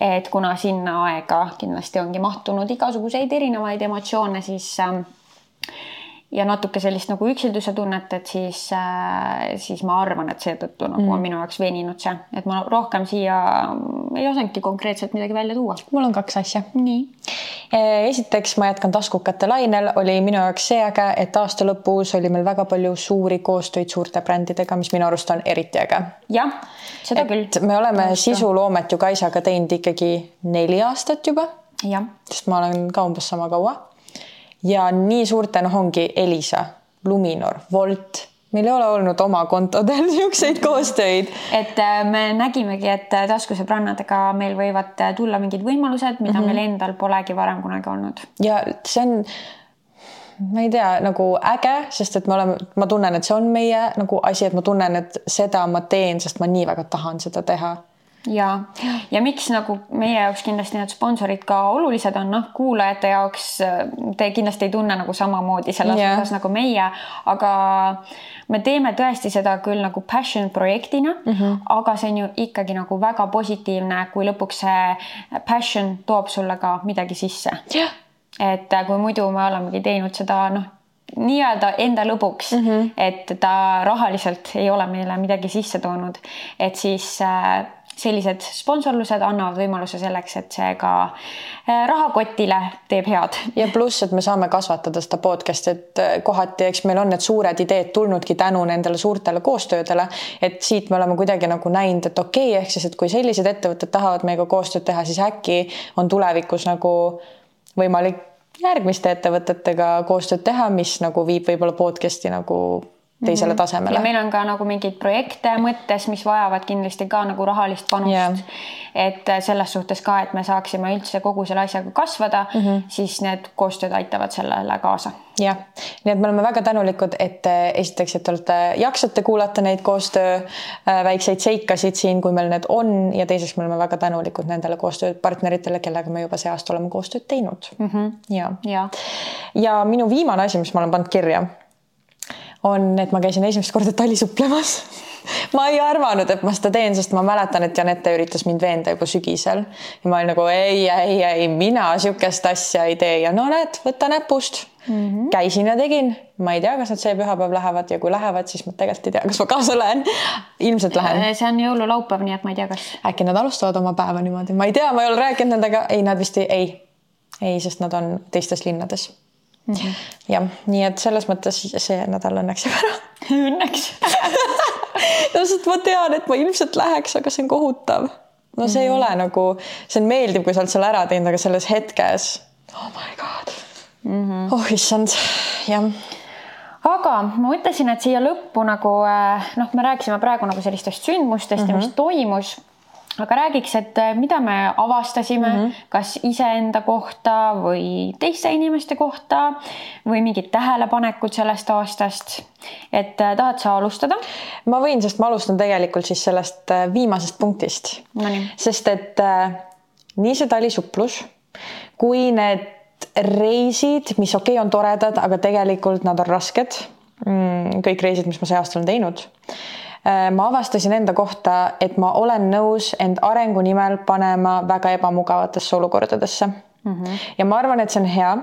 et kuna sinna aega kindlasti ongi mahtunud igasuguseid erinevaid emotsioone, siis ähm, ja natuke sellist nagu üksilduse tunnet, et siis, äh, siis ma arvan, et seetõttu nagu mm. on minu jaoks veninud see, et ma rohkem siia ei osanudki konkreetselt midagi välja tuua. mul on kaks asja. nii. esiteks ma jätkan taskukate lainel, oli minu jaoks see äge, et aasta lõpus oli meil väga palju suuri koostöid suurte brändidega, mis minu arust on eriti äge. jah, seda et küll. me oleme sisuloomet ju Kaisaga teinud ikkagi neli aastat juba. sest ma olen ka umbes sama kaua ja nii suurte, noh, ongi Elisa, Luminor, Wolt meil ei ole olnud oma kontodel niisuguseid koostöid. et äh, me nägimegi, et äh, taskusõbrannadega meil võivad äh, tulla mingid võimalused, mida mm -hmm. meil endal polegi varem kunagi olnud. ja see on, ma ei tea, nagu äge, sest et me oleme, ma tunnen, et see on meie nagu asi, et ma tunnen, et seda ma teen, sest ma nii väga tahan seda teha ja, ja miks nagu meie jaoks kindlasti need sponsorid ka olulised on, noh, kuulajate jaoks te kindlasti ei tunne nagu samamoodi selles yeah. osas nagu meie, aga me teeme tõesti seda küll nagu passion projektina mm, -hmm. aga see on ju ikkagi nagu väga positiivne, kui lõpuks see passion toob sulle ka midagi sisse yeah.. et kui muidu me olemegi teinud seda noh nii-öelda enda lõbuks mm, -hmm. et ta rahaliselt ei ole meile midagi sisse toonud, et siis äh, sellised sponsorlused annavad võimaluse selleks, et see ka äh, rahakotile teeb head. ja pluss, et me saame kasvatada seda podcast'i, et äh, kohati, eks meil on need suured ideed tulnudki tänu nendele suurtele koostöödele, et siit me oleme kuidagi nagu näinud, et okei okay,, ehk siis, et kui sellised ettevõtted tahavad meiega koostööd teha, siis äkki on tulevikus nagu võimalik järgmiste ettevõtetega koostööd teha, mis nagu viib võib-olla podcast'i nagu teisele -hmm. tasemele. ja meil on ka nagu mingeid projekte mõttes, mis vajavad kindlasti ka nagu rahalist panust yeah.. et äh, selles suhtes ka, et me saaksime üldse kogu selle asjaga kasvada mm, -hmm. siis need koostööd aitavad sellele kaasa. jah, nii et me oleme väga tänulikud, et äh, esiteks, et te olete, jaksate kuulata neid koostöö äh, väikseid seikasid siin, kui meil need on ja teiseks me oleme väga tänulikud nendele koostööpartneritele, kellega me juba see aasta oleme koostööd teinud mm. -hmm. ja, ja., ja minu viimane asi, mis ma olen pannud kirja on, et ma käisin esimest korda talisupplemas ma ei arvanud, et ma seda teen, sest ma mäletan, et Janette üritas mind veenda juba sügisel ja ma olin nagu ei, ei, ei, mina sihukest asja ei tee ja no näed, võta näpust mm. -hmm. käisin ja tegin, ma ei tea, kas nad see pühapäev lähevad ja kui lähevad, siis ma tegelikult ei tea, kas ma kaasa lähen. ilmselt lähen. Äh, see on jõululaupäev, nii et ma ei tea, kas. äkki nad alustavad oma päeva niimoodi, ma ei tea, ma ei ole rääkinud nendega, ei, nad vist ei, ei, ei, sest nad on teistes linnades mm -hmm. jah, nii et selles mõttes see nädal õnneks jääb ära. Õnneks no sest ma tean, et ma ilmselt läheks, aga see on kohutav. no see mm -hmm. ei mhm. ole nagu, see on meeldiv, kui sa oled selle ära teinud, aga selles hetkes, oh my god mm. -hmm. oh issand, jah aga ma mõtlesin, et siia lõppu nagu äh, noh, me rääkisime praegu nagu sellistest sündmustest mm -hmm. ja mis mhm. toimus aga räägiks, et äh, mida me avastasime mm, -hmm. kas iseenda kohta või teiste inimeste kohta või mingid tähelepanekud sellest aastast. et äh, tahad sa alustada? ma võin, sest ma alustan tegelikult siis sellest äh, viimasest punktist no. sest et nii see talisuplus kui need reisid, mis okei okay,, on toredad, aga tegelikult nad on rasked. Mm, kõik reisid, mis ma see aasta olen teinud ma avastasin enda kohta, et ma olen nõus end arengu nimel panema väga ebamugavatesse olukordadesse mm. -hmm. ja ma arvan, et see on hea,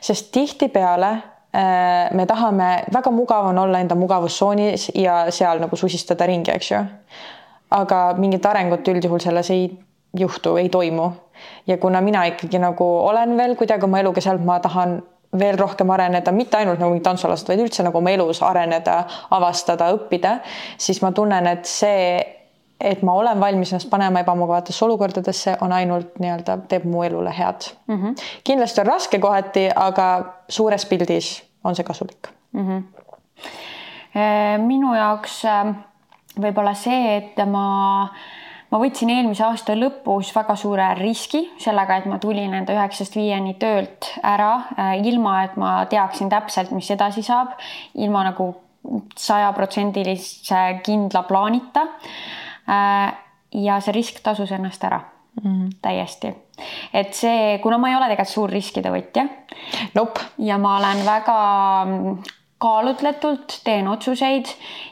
sest tihtipeale äh, me tahame, väga mugav on olla enda mugavustsoonis ja seal nagu susistada ringi, eks ju. aga mingit arengut üldjuhul selles ei juhtu, ei toimu. ja kuna mina ikkagi nagu olen veel kuidagi oma eluga seal, ma tahan veel rohkem areneda, mitte ainult nagu tantsualast, vaid üldse nagu oma elus areneda, avastada, õppida, siis ma tunnen, et see, et ma olen valmis ennast panema ebamugavatesse olukordadesse, on ainult nii-öelda, teeb mu elule head mm. -hmm. kindlasti on raske kohati, aga suures pildis on see kasulik mm. -hmm. minu jaoks äh, võib-olla see, et ma ma võtsin eelmise aasta lõpus väga suure riski sellega, et ma tulin enda üheksast viieni töölt ära, äh, ilma et ma teaksin täpselt, mis edasi saab, ilma nagu sajaprotsendilise kindla plaanita. Äh, ja see risk tasus ennast ära mm -hmm. täiesti, et see, kuna ma ei ole tegelikult suur riskide võtja nope.. ja ma olen väga kaalutletult teen otsuseid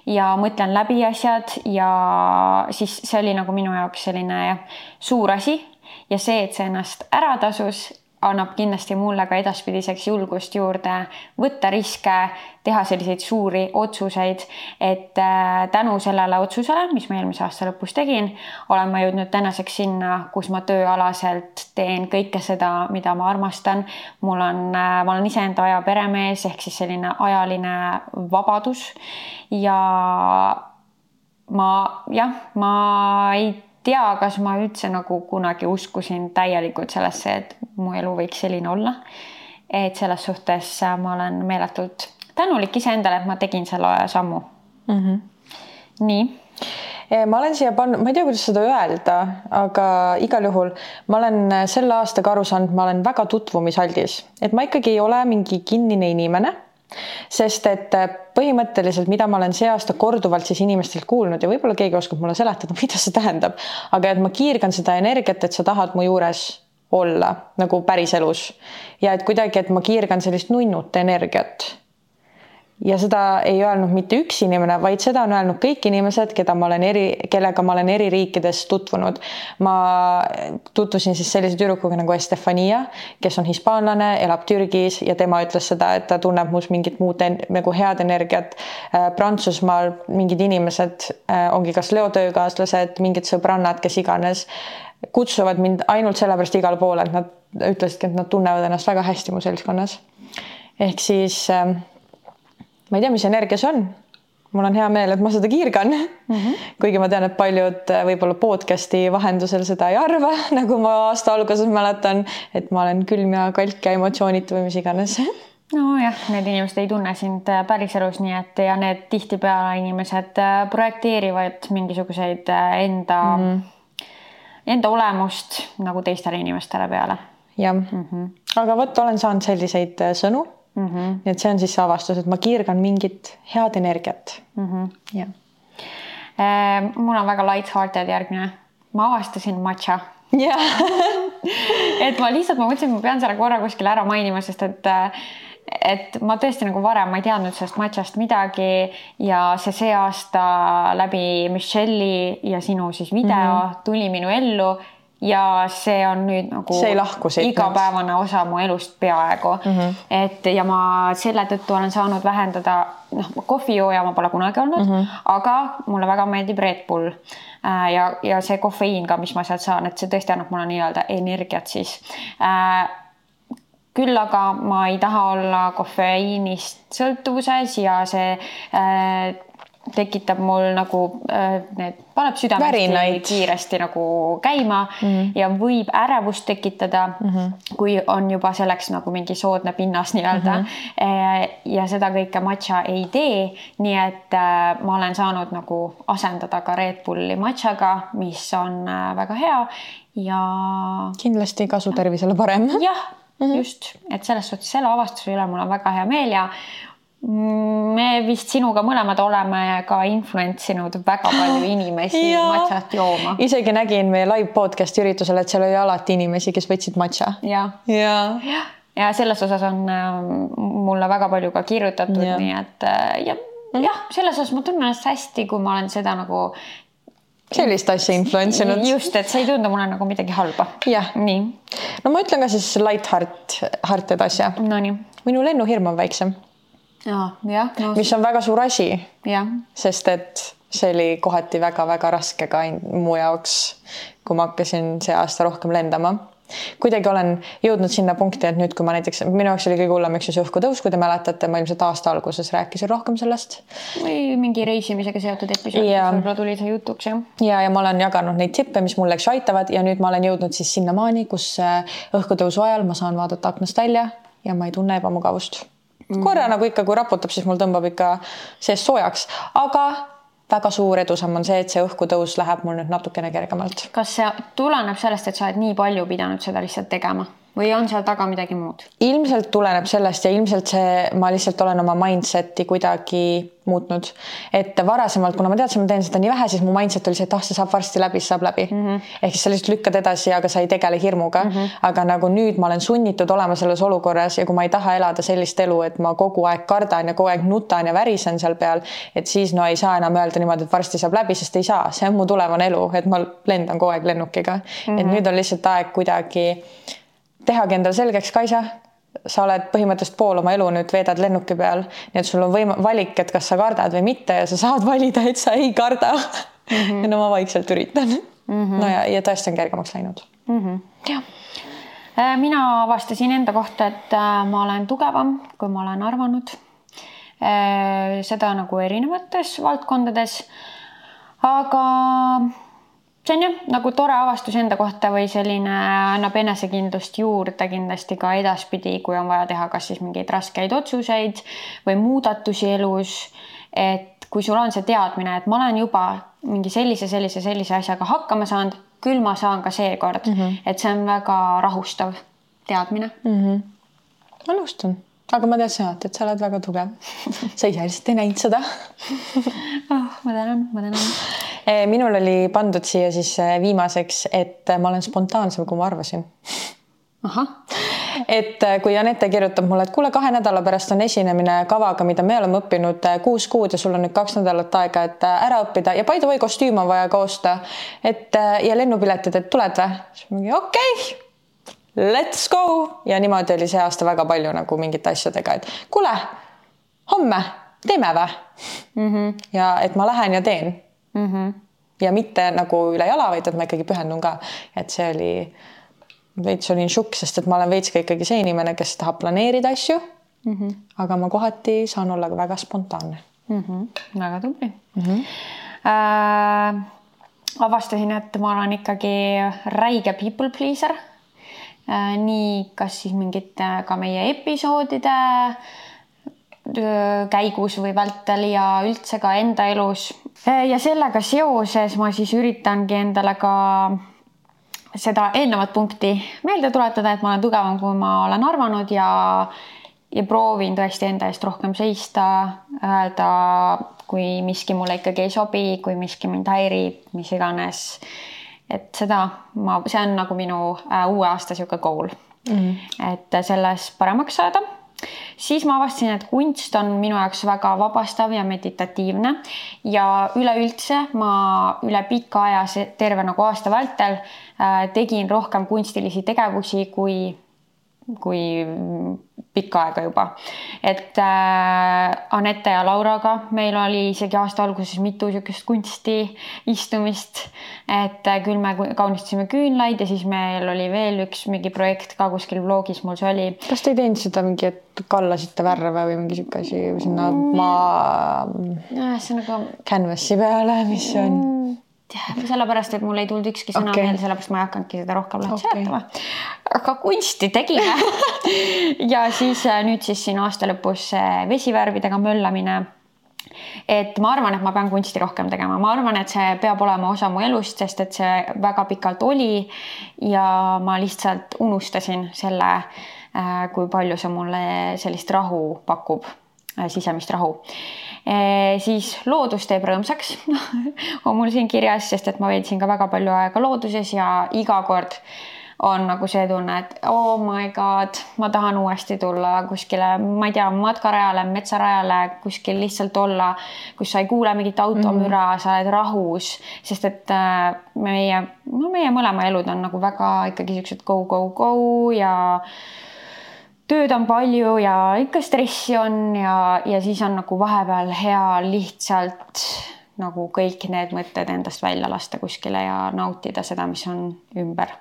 ja mõtlen läbi asjad ja siis see oli nagu minu jaoks selline suur asi. Ja see, et see ennast ära tasus, annab kindlasti mulle ka edaspidiseks julgust juurde võtta riske, teha selliseid suuri otsuseid, et äh, tänu sellele otsusele, mis ma eelmise aasta lõpus tegin, olen ma jõudnud tänaseks sinna, kus ma tööalaselt teen kõike seda, mida ma armastan. mul on, äh, ma olen iseenda aja peremees ehk siis selline ajaline vabadus ja ma jah, ma ei tea, kas ma üldse nagu kunagi uskusin täielikult sellesse, et mu elu võiks selline olla. et selles suhtes ma olen meeletult tänulik iseendale, et ma tegin selle sammu mm. -hmm. nii ma olen siia pannud, ma ei tea, kuidas seda öelda, aga igal juhul ma olen selle aastaga aru saanud, ma olen väga tutvumisaldis, et ma ikkagi ei ole mingi kinnine inimene sest et äh, põhimõtteliselt, mida ma olen see aasta korduvalt siis inimestelt kuulnud ja võib-olla keegi oskab mulle seletada, mida see tähendab, aga et ma kiirgan seda energiat, et sa tahad mu juures olla nagu päriselus. Ja et kuidagi, et ma kiirgan sellist nunnut energiat ja seda ei öelnud mitte üks inimene, vaid seda on öelnud kõik inimesed, keda ma olen eri, kellega ma olen eri riikides tutvunud. ma tutvusin siis sellise tüdrukuga nagu Estefania, kes on hispaanlane, elab Türgis ja tema ütles seda, et ta tunneb must mingit muud nagu head energiat. Äh, Prantsusmaal mingid inimesed äh, ongi kas Leo töökaaslased, mingid sõbrannad, kes iganes kutsuvad mind ainult sellepärast igale poole, et nad ütlesidki, et nad tunnevad ennast väga hästi mu seltskonnas. ehk siis äh, ma ei tea, mis energia see on. mul on hea meel, et ma seda kiirgan mm. -hmm. kuigi ma tean, et paljud äh, võib-olla podcast'i vahendusel seda ei arva, nagu ma aasta alguses mäletan, et ma olen külm ja kalk ja emotsioonitu või mis iganes nojah, need inimesed ei tunne sind äh, päriselus, nii et ja need tihtipeale inimesed äh, projekteerivad mingisuguseid enda mm, -hmm. enda olemust nagu teistele inimestele peale. jah mm -hmm., aga vot olen saanud selliseid sõnu mm. -hmm. nii et see on siis see avastus, et ma kiirgan mingit head energiat mm. -hmm. jah äh,. mul on väga light-hearted järgmine, ma avastasin matša jah et ma lihtsalt, ma mõtlesin, et ma pean selle korra kuskil ära mainima, sest et et ma tõesti nagu varem ma ei teadnud sellest matšast midagi ja see see aasta läbi Michelle'i ja sinu siis video mm -hmm. tuli minu ellu ja see on nüüd nagu igapäevane osa mu elust peaaegu mm. -hmm. et ja ma selle tõttu olen saanud vähendada, noh, kohvijooja ma pole kunagi olnud mm, -hmm. aga mulle väga meeldib Red Bull äh,. ja, ja see kofeiin ka, mis ma sealt saan, et see tõesti annab mulle nii-öelda energiat siis äh, küll aga ma ei taha olla kofeiinist sõltuvuses ja see äh, tekitab mul nagu äh, need, paneb südame kiiresti nagu käima mm -hmm. ja võib ärevust tekitada mm, -hmm. kui on juba selleks nagu mingi soodne pinnas nii-öelda mm. -hmm. ja seda kõike matša ei tee, nii et äh, ma olen saanud nagu asendada ka Red Bulli matšaga, mis on väga hea ja. kindlasti kasu tervisele parem. jah mm, -hmm. just, et selles suhtes selle avastuse üle mul on väga hea meel ja me vist sinuga mõlemad oleme ka influence inud väga palju inimesi matšat jooma. isegi nägin meie live podcast'i üritusel, et seal oli alati inimesi, kes võtsid matša. ja, ja, ja, ja selles osas on äh, mulle väga palju ka kirjutatud, nii et äh, ja mm. jah, selles osas ma tunnen ennast hästi, kui ma olen seda nagu sellist asja influence inud. just, et see ei tundu mulle nagu midagi halba. jah. nii. no ma ütlen ka siis light heart, hearted asja. Nonii. minu lennuhirm on väiksem. Mis on väga suur asi. sest et see oli kohati väga-väga raske ka mu jaoks, kui ma hakkasin see aasta rohkem lendama kuidagi olen jõudnud sinna punkti, et nüüd, kui ma näiteks, minu jaoks oli kõige hullem, ju, see õhkutõus, kui te mäletate, ma ilmselt aasta alguses rääkisin rohkem sellest. või mingi reisimisega seotud episood ja..., võib-olla tuli see jutuks, jah. ja, ja ma olen jaganud neid tippe, mis mulle, eks ju, aitavad ja nüüd ma olen jõudnud siis sinnamaani, kus õhkutõusu ajal ma saan vaadata aknast välja ja ma ei tunne ebamugavust. Korra nagu ikka, kui raputab, siis mul tõmbab ikka seest soojaks, aga väga suur edusamm on see, et see õhkutõus läheb mul nüüd natukene kergemalt. kas see tuleneb sellest, et sa oled nii palju pidanud seda lihtsalt tegema? Või on seal taga midagi muud? ilmselt tuleneb sellest ja ilmselt see, ma lihtsalt olen oma mindset'i kuidagi muutnud. et varasemalt, kuna ma teadsin, ma teen seda nii vähe, siis mu mindset oli see, et ah, see saab varsti läbi, see saab läbi mm. -hmm. ehk siis sa lihtsalt lükkad edasi, aga sa ei tegele hirmuga mm. -hmm. aga nagu nüüd ma olen sunnitud olema selles olukorras ja kui ma ei taha elada sellist elu, et ma kogu aeg kardan ja kogu aeg nutan ja värisen seal peal, et siis no ei saa enam öelda niimoodi, et varsti saab läbi, sest ei saa, see on mu tulevane elu, et ma lendan kogu aeg lennukiga mm. -hmm. et nüüd on lihtsalt aeg kuidagi tehagi endale selgeks, Kaisa, sa oled põhimõtteliselt pool oma elu nüüd veedad lennuki peal, nii et sul on võim-, valik, et kas sa kardad või mitte ja sa saad valida, et sa ei karda mm. -hmm. ja no ma vaikselt üritan mm. -hmm. no ja, ja tõesti on kergemaks läinud mm. -hmm. jah Äh, mina avastasin enda kohta, et äh, ma olen tugevam, kui ma olen arvanud. Äh, seda nagu erinevates valdkondades. aga see on jah, nagu tore avastus enda kohta või selline annab enesekindlust juurde kindlasti ka edaspidi, kui on vaja teha kas siis mingeid raskeid otsuseid või muudatusi elus. et kui sul on see teadmine, et ma olen juba mingi sellise, sellise, sellise asjaga hakkama saanud küll ma saan ka seekord mm, -hmm. et see on väga rahustav teadmine mm. -hmm. ma nõustun, aga ma teadsin alati, et sa oled väga tugev. sa ise lihtsalt ei näinud seda oh,. ma tänan, ma tänan. Eh, minul oli pandud siia siis eh, viimaseks, et ma olen spontaansem, kui ma arvasin. ahah et kui Anette kirjutab mulle, et kuule, kahe nädala pärast on esinemine kavaga, mida me oleme õppinud kuus kuud ja sul on nüüd kaks nädalat aega, et ära õppida ja by the way, kostüüm on vaja ka osta. et ja lennupiletid, et tuled või? siis mingi okei okay let's go ja niimoodi oli see aasta väga palju nagu mingite asjadega, et kuule, homme teeme või mm? -hmm. ja et ma lähen ja teen mm. -hmm. ja mitte nagu üle jala, vaid et ma ikkagi pühendun ka, et see oli veits olin šokk, sest et ma olen veits ka ikkagi see inimene, kes tahab planeerida asju mm. -hmm. aga ma kohati saan olla ka väga spontaanne mm. -hmm. väga tubli mm. -hmm. Äh, avastasin, et ma olen ikkagi räige people pleaser äh,. nii, kas siis mingite ka meie episoodide äh, käigus või vältel ja üldse ka enda elus. Äh, ja sellega seoses ma siis üritangi endale ka seda eelnevat punkti meelde tuletada, et ma olen tugevam, kui ma olen arvanud ja ja proovin tõesti enda eest rohkem seista, öelda, kui miski mulle ikkagi ei sobi, kui miski mind häirib, mis iganes. et seda ma, see on nagu minu äh, uue aasta niisugune goal mm. -hmm. et selles paremaks saada siis ma avastasin, et kunst on minu jaoks väga vabastav ja meditatiivne. Ja üleüldse ma üle pika aja, terve nagu aasta vältel äh, tegin rohkem kunstilisi tegevusi kui kui pikka aega juba. et äh, Anette ja Lauraga meil oli isegi aasta alguses mitu niisugust kunstiistumist, et äh, küll me kaunistasime küünlaid ja siis meil oli veel üks mingi projekt ka kuskil blogis mul see oli. kas te ei teinud seda mingi, et kallasite värve või mingi sihuke asi sinna maa ühesõnaga mm,. canvas'i peale, mis see on mm.? Sellepärast, et mul ei tulnud ükski sõna okay. meelde, sellepärast ma ei hakanudki seda rohkem okay. seletama. aga kunsti tegime ja siis äh, nüüd siis siin aasta lõpus vesivärvidega möllamine et ma arvan, et ma pean kunsti rohkem tegema, ma arvan, et see peab olema osa mu elust, sest et see väga pikalt oli ja ma lihtsalt unustasin selle, äh, kui palju see mulle sellist rahu pakub, äh, sisemist rahu siis loodus teeb rõõmsaks on mul siin kirjas, sest et ma veetsin ka väga palju aega looduses ja iga kord on nagu see tunne, et oh my god, ma tahan uuesti tulla kuskile, ma ei tea, matkarajale, metsarajale, kuskil lihtsalt olla, kus sa ei kuule mingit automüra mm, -hmm. sa oled rahus, sest et äh, meie, no meie mõlema elud on nagu väga ikkagi siuksed go, go, go ja tööd on palju ja ikka stressi on ja, ja siis on nagu vahepeal hea lihtsalt nagu kõik need mõtted endast välja lasta kuskile ja nautida seda, mis on ümber.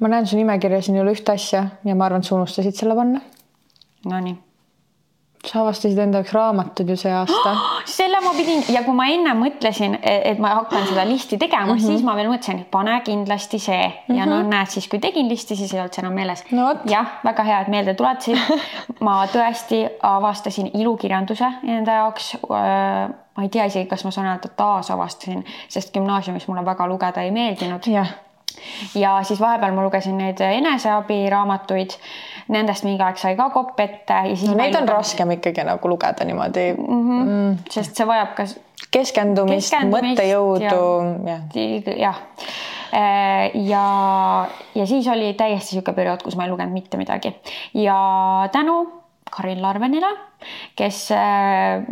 ma näen su nimekirjas ei ole ühte asja ja ma arvan, et sa unustasid selle panna. Nonii sa avastasid enda jaoks raamatud ju see aasta oh,. selle ma pidin ja kui ma enne mõtlesin, et ma hakkan seda listi tegema mm, -hmm. siis ma veel mõtlesin, pane kindlasti see mm -hmm. ja no mhm. näed, siis kui tegin listi, siis ei olnud see enam meeles no,. jah, väga hea, et meelde tuletasid ma tõesti avastasin ilukirjanduse enda jaoks. ma ei tea isegi, kas ma saan öelda, taasavastasin, sest gümnaasiumis mulle väga lugeda ei meeldinud. ja siis vahepeal ma lugesin neid eneseabiraamatuid nendest mingi aeg sai ka kopp ette ja siis no, neid on raskem ikkagi nagu lugeda niimoodi mm. -hmm. Mm. sest see vajab ka keskendumist, mõttejõudu ja jah äh, ja, ja siis oli täiesti niisugune periood, kus ma ei lugenud mitte midagi ja tänu Karin Larvenile, kes äh,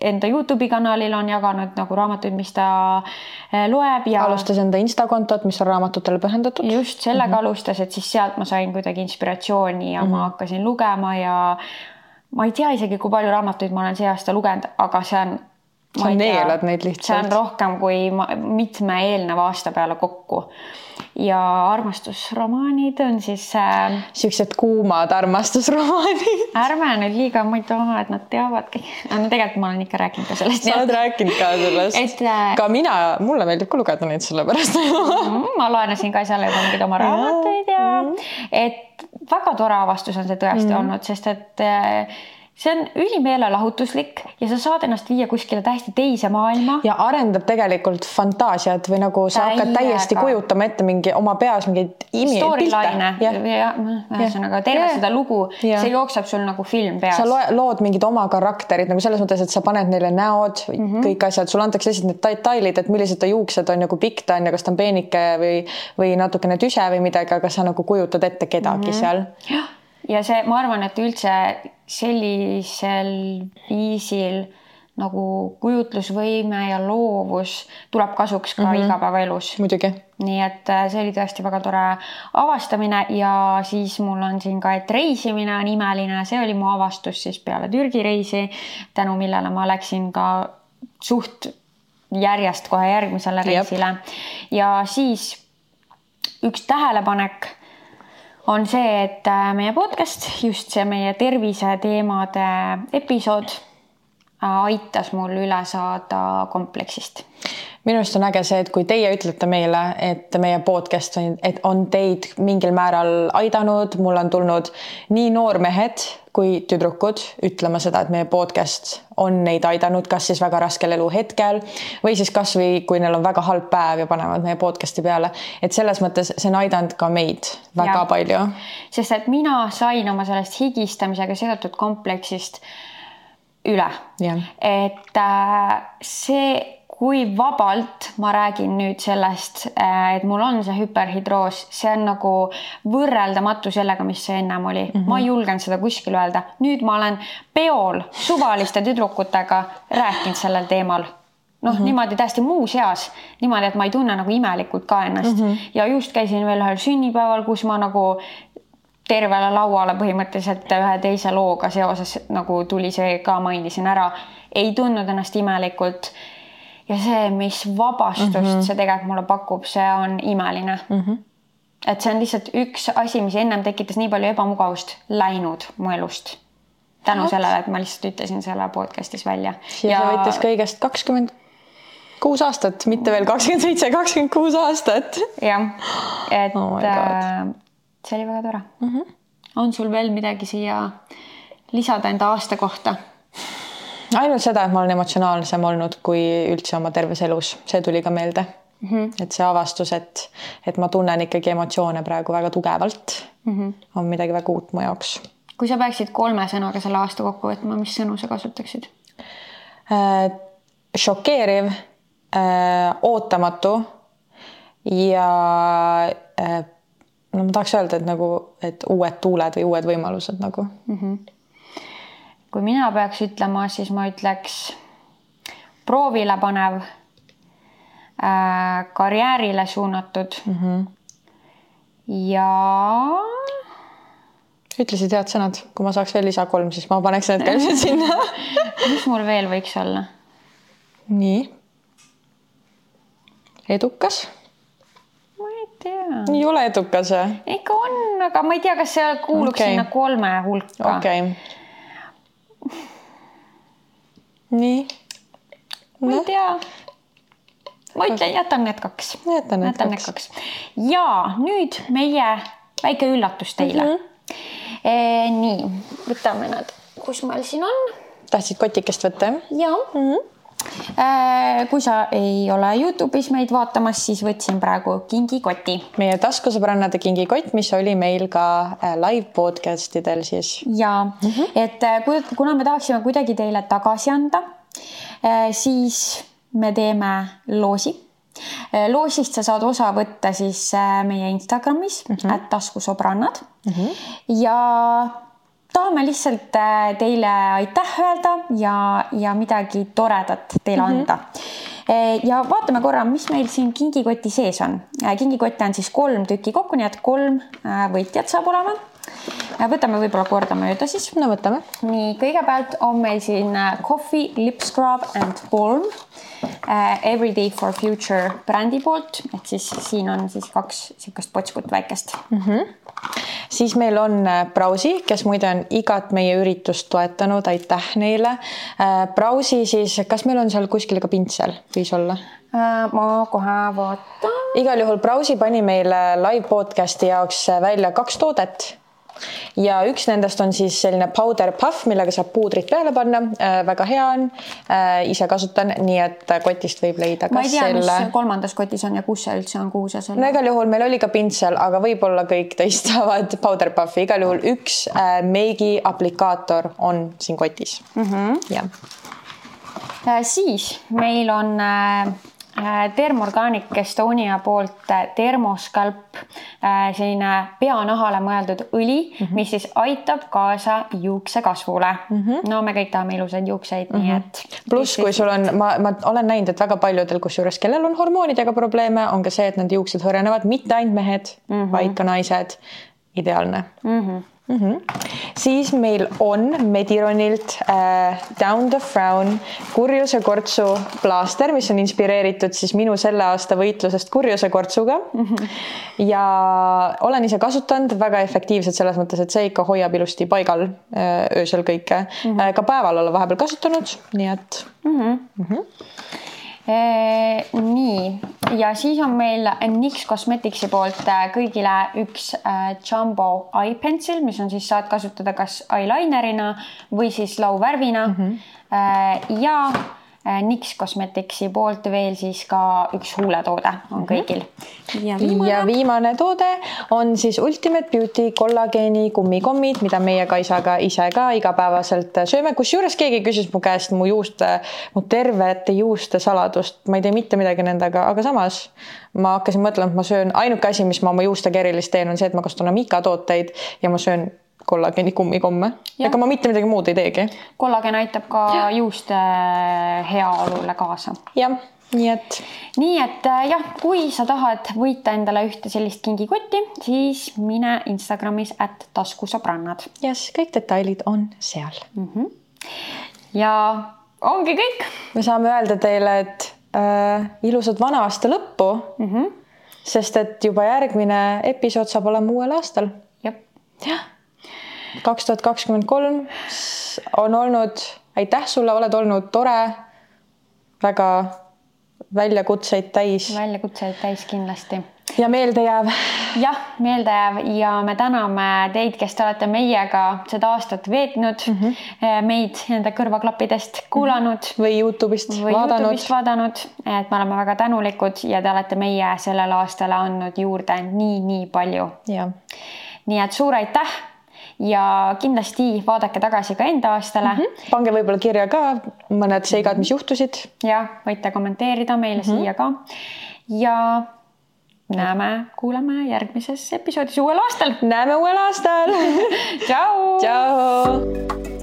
enda Youtube'i kanalil on jaganud nagu raamatuid, mis ta äh, loeb ja. alustas enda Insta kontot, mis on raamatutele pühendatud. just sellega mm -hmm. alustas, et siis sealt ma sain kuidagi inspiratsiooni ja mm -hmm. ma mhm. hakkasin lugema ja ma ei tea isegi, kui palju raamatuid ma olen see aasta lugenud, aga see on sa neelad neid lihtsalt. see on rohkem kui ma, mitme eelneva aasta peale kokku. Ja armastusromaanid on siis äh,. siuksed kuumad armastusromaanid. ärme nüüd liiga, taha, et nad teavadki. no tegelikult ma olen ikka rääkinud ka sellest. sa oled rääkinud ka sellest et, äh.... ka mina, mulle meeldib ka lugeda neid sellepärast mm, ma laenasin ka seal juba mingeid oma raamatuid ja et väga tore avastus on see tõesti mm olnud, sest et äh, see on ülimeelelahutuslik ja sa saad ennast viia kuskile täiesti teise maailma. ja arendab tegelikult fantaasiat või nagu sa Täiega. hakkad täiesti kujutama ette mingi oma peas mingeid storyline'e ja, ja ühesõnaga terve ja. seda lugu, see jookseb sul nagu film peas. sa loe, lood mingid oma karakterid nagu selles mõttes, et sa paned neile näod mm, -hmm. kõik asjad, sulle antakse lihtsalt need detailid, et millised ta juuksed on ja kui pikk ta on ja kas ta on peenike või, või natukene tüse või midagi, aga sa nagu kujutad ette kedagi mm -hmm. seal. ja see, ma arvan, et üldse sellisel viisil nagu kujutlusvõime ja loovus tuleb kasuks ka mm -hmm. igapäevaelus. muidugi. nii et äh, see oli tõesti väga tore avastamine ja siis mul on siin ka, et reisimine on imeline, see oli mu avastus siis peale Türgi reisi, tänu millele ma läksin ka suht järjest kohe järgmisele reisile. ja siis üks tähelepanek on see, et äh, meie podcast, just see meie terviseteemade episood aitas mul üle saada kompleksist. minu arust on äge see, et kui teie ütlete meile, et meie podcast on, et on teid mingil määral aidanud, mul on tulnud nii noormehed kui tüdrukud ütlema seda, et meie podcast on neid aidanud, kas siis väga raskel eluhetkel või siis kasvõi kui neil on väga halb päev ja panevad meie podcast'i peale, et selles mõttes see on aidanud ka meid väga ja. palju. sest et mina sain oma sellest higistamisega seotud kompleksist üle. et äh, see kui vabalt ma räägin nüüd sellest, äh, et mul on see hüperhidroos, see on nagu võrreldamatu sellega, mis see ennem oli mm. -hmm. ma ei julgenud seda kuskil öelda. nüüd ma olen peol suvaliste tüdrukutega rääkinud sellel teemal noh mm -hmm., niimoodi täiesti muuseas, niimoodi, et ma ei tunne nagu imelikult ka ennast mm. -hmm. ja just käisin veel ühel sünnipäeval, kus ma nagu tervele lauale põhimõtteliselt ühe teise looga seoses nagu tuli see ka mainisin ära, ei tundnud ennast imelikult ja see, mis vabastust mm -hmm. see tegelikult mulle pakub, see on imeline mm. -hmm. et see on lihtsalt üks asi, mis ennem tekitas nii palju ebamugavust, läinud mu elust. tänu sellele, et ma lihtsalt ütlesin selle podcast'is välja. ja, ja see võttis kõigest kakskümmend kuus aastat, mitte veel kakskümmend seitse, kakskümmend kuus aastat. jah, et oh äh, see oli väga tore mm. -hmm. on sul veel midagi siia lisada enda aasta kohta? ainult seda, et ma olen emotsionaalsem olnud kui üldse oma terves elus, see tuli ka meelde mm. -hmm. et see avastus, et, et ma tunnen ikkagi emotsioone praegu väga tugevalt mm, -hmm. on midagi väga uut mu jaoks. kui sa peaksid kolme sõnaga selle aasta kokku võtma, mis sõnu sa kasutaksid äh,? šokeeriv äh,, ootamatu ja äh, no ma tahaks öelda, et nagu, et uued tuuled või uued võimalused nagu mm. -hmm kui mina peaks ütlema, siis ma ütleks proovile panev äh,, karjäärile suunatud mm. -hmm. ja. ütlesid head sõnad, kui ma saaks veel lisa kolm, siis ma paneks need ka ilmselt sinna mis mul veel võiks olla? nii. edukas ei ole edukas või? ikka on, aga ma ei tea, kas see kuuluks okay. sinna kolme hulka. okei okay nii. ma ei tea. ma ütlen, jätan need kaks. jätan need jätan kaks. kaks. ja nüüd meie väike üllatus teile mm. -hmm. E, nii, võtame nad, kus meil siin on. tahtsid kotikest võtta, jah? ja mm. -hmm kui sa ei ole Youtube'is meid vaatamas, siis võtsin praegu kingikoti. meie taskusõbrannade kingikott, mis oli meil ka äh, live podcast idel siis. ja mm, -hmm. et äh, kuna me tahaksime kuidagi teile tagasi anda, siis me teeme loosi loosist sa saad osa võtta siis meie Instagramis mm, -hmm. taskusõbrannad mm. -hmm. ja tahame lihtsalt äh, teile aitäh öelda ja, ja midagi toredat teile mm -hmm. anda. ja vaatame korra, mis meil siin kingikoti sees on. kingikotte on siis kolm tükki kokku, nii et kolm võitjat saab olema võtame võib-olla kordamööda siis. no võtame. nii, kõigepealt on meil siin äh, Coffee Lip Scrub and Balm äh, Everyday for Future brändi poolt, et siis siin on siis kaks niisugust potskut väikest mm. -hmm. Siis meil on äh, Brausi, kes muide on igat meie üritust toetanud, aitäh neile. Brausi siis, kas meil on seal kuskil ka pintsel, võis olla? ma kohe vaatan. igal juhul Brausi pani meile live podcast'i jaoks välja kaks toodet ja üks nendest on siis selline powder puff, millega saab puudrit peale panna äh,. väga hea on äh,, ise kasutan, nii et kotist võib leida. ma ei tea selle..., mis kolmandas kotis on ja kus see üldse on, kuhu sa selle. no igal juhul meil oli ka pintsel, aga võib-olla kõik teist saavad powder puff'i, igal juhul üks äh, meigi aplikaator on siin kotis mm. -hmm. jah äh,. siis meil on äh, Äh, Dermorganic Estonia poolt äh, termoskalp, äh, selline peanahale mõeldud õli mm, -hmm. mis siis aitab kaasa juukse kasvule mm. -hmm. no me kõik tahame ilusaid juukseid mm, -hmm. nii mhm. et. pluss, kui sul on, ma, ma olen näinud, et väga paljudel, kusjuures, kellel on hormoonidega probleeme, on ka see, et nende juuksed hõrenevad, mitte ainult mehed mm, -hmm. vaid ka naised. ideaalne mm. -hmm mm. -hmm. siis meil on Medironilt äh, Down the Frown kurjuse kortsu plaaster, mis on inspireeritud siis minu selle aasta võitlusest kurjuse kortsuga mm. -hmm. ja olen ise kasutanud väga efektiivselt selles mõttes, et see ikka hoiab ilusti paigal äh, öösel kõike mm. -hmm. ka päeval olen vahepeal kasutanud, nii et mm. -hmm. Mm -hmm nii, ja siis on meil NYX Cosmeticsi poolt äh, kõigile üks äh, Jumbo Eye Pencil, mis on siis, saad kasutada kas eyelinerina või siis lauvärvina mm. -hmm. ja Äh, NYX Cosmeticsi poolt veel siis ka üks huuletoode on mhm. kõigil. ja viimane, ja viimane toode on siis Ultimate Beauty kollageeni kummikommid, mida meie Kaisaga ise ka igapäevaselt sööme, kusjuures keegi küsis mu käest mu juuste, mu tervete juuste saladust, ma ei tee mitte midagi nendega, aga samas ma hakkasin mõtlema, et ma söön, ainuke asi, mis ma oma juustega erilist teen, on see, et ma kasutan Amika tooteid ja ma söön kollageeni kummikomme. ega ma mitte midagi muud ei teegi. kollagen aitab ka ja. juuste heaolule kaasa. jah, nii et. nii et äh, jah, kui sa tahad võita endale ühte sellist kingikotti, siis mine Instagramis, et taskusõbrannad. jess, kõik detailid on seal mm. -hmm. ja ongi kõik. me saame öelda teile, et äh, ilusat vana aasta lõppu mm. -hmm. sest et juba järgmine episood saab olema uuel aastal. jah kaks tuhat kakskümmend kolm on olnud, aitäh sulle, oled olnud tore, väga väljakutseid täis. väljakutseid täis kindlasti. ja meeldejääv. jah, meeldejääv ja me täname teid, kes te olete meiega seda aastat veetnud mm, -hmm. meid nende kõrvaklappidest kuulanud mm. -hmm. või Youtube'ist või vaadanud. Youtube'ist vaadanud, et me oleme väga tänulikud ja te olete meie sellele aastale andnud juurde nii-nii palju. nii et suur aitäh ja kindlasti vaadake tagasi ka enda aastale mm. -hmm. pange võib-olla kirja ka mõned seigad, mis juhtusid. ja võite kommenteerida meile mm -hmm. siia ka. ja näeme, kuuleme järgmises episoodis uuel aastal. näeme uuel aastal tšau. tšau.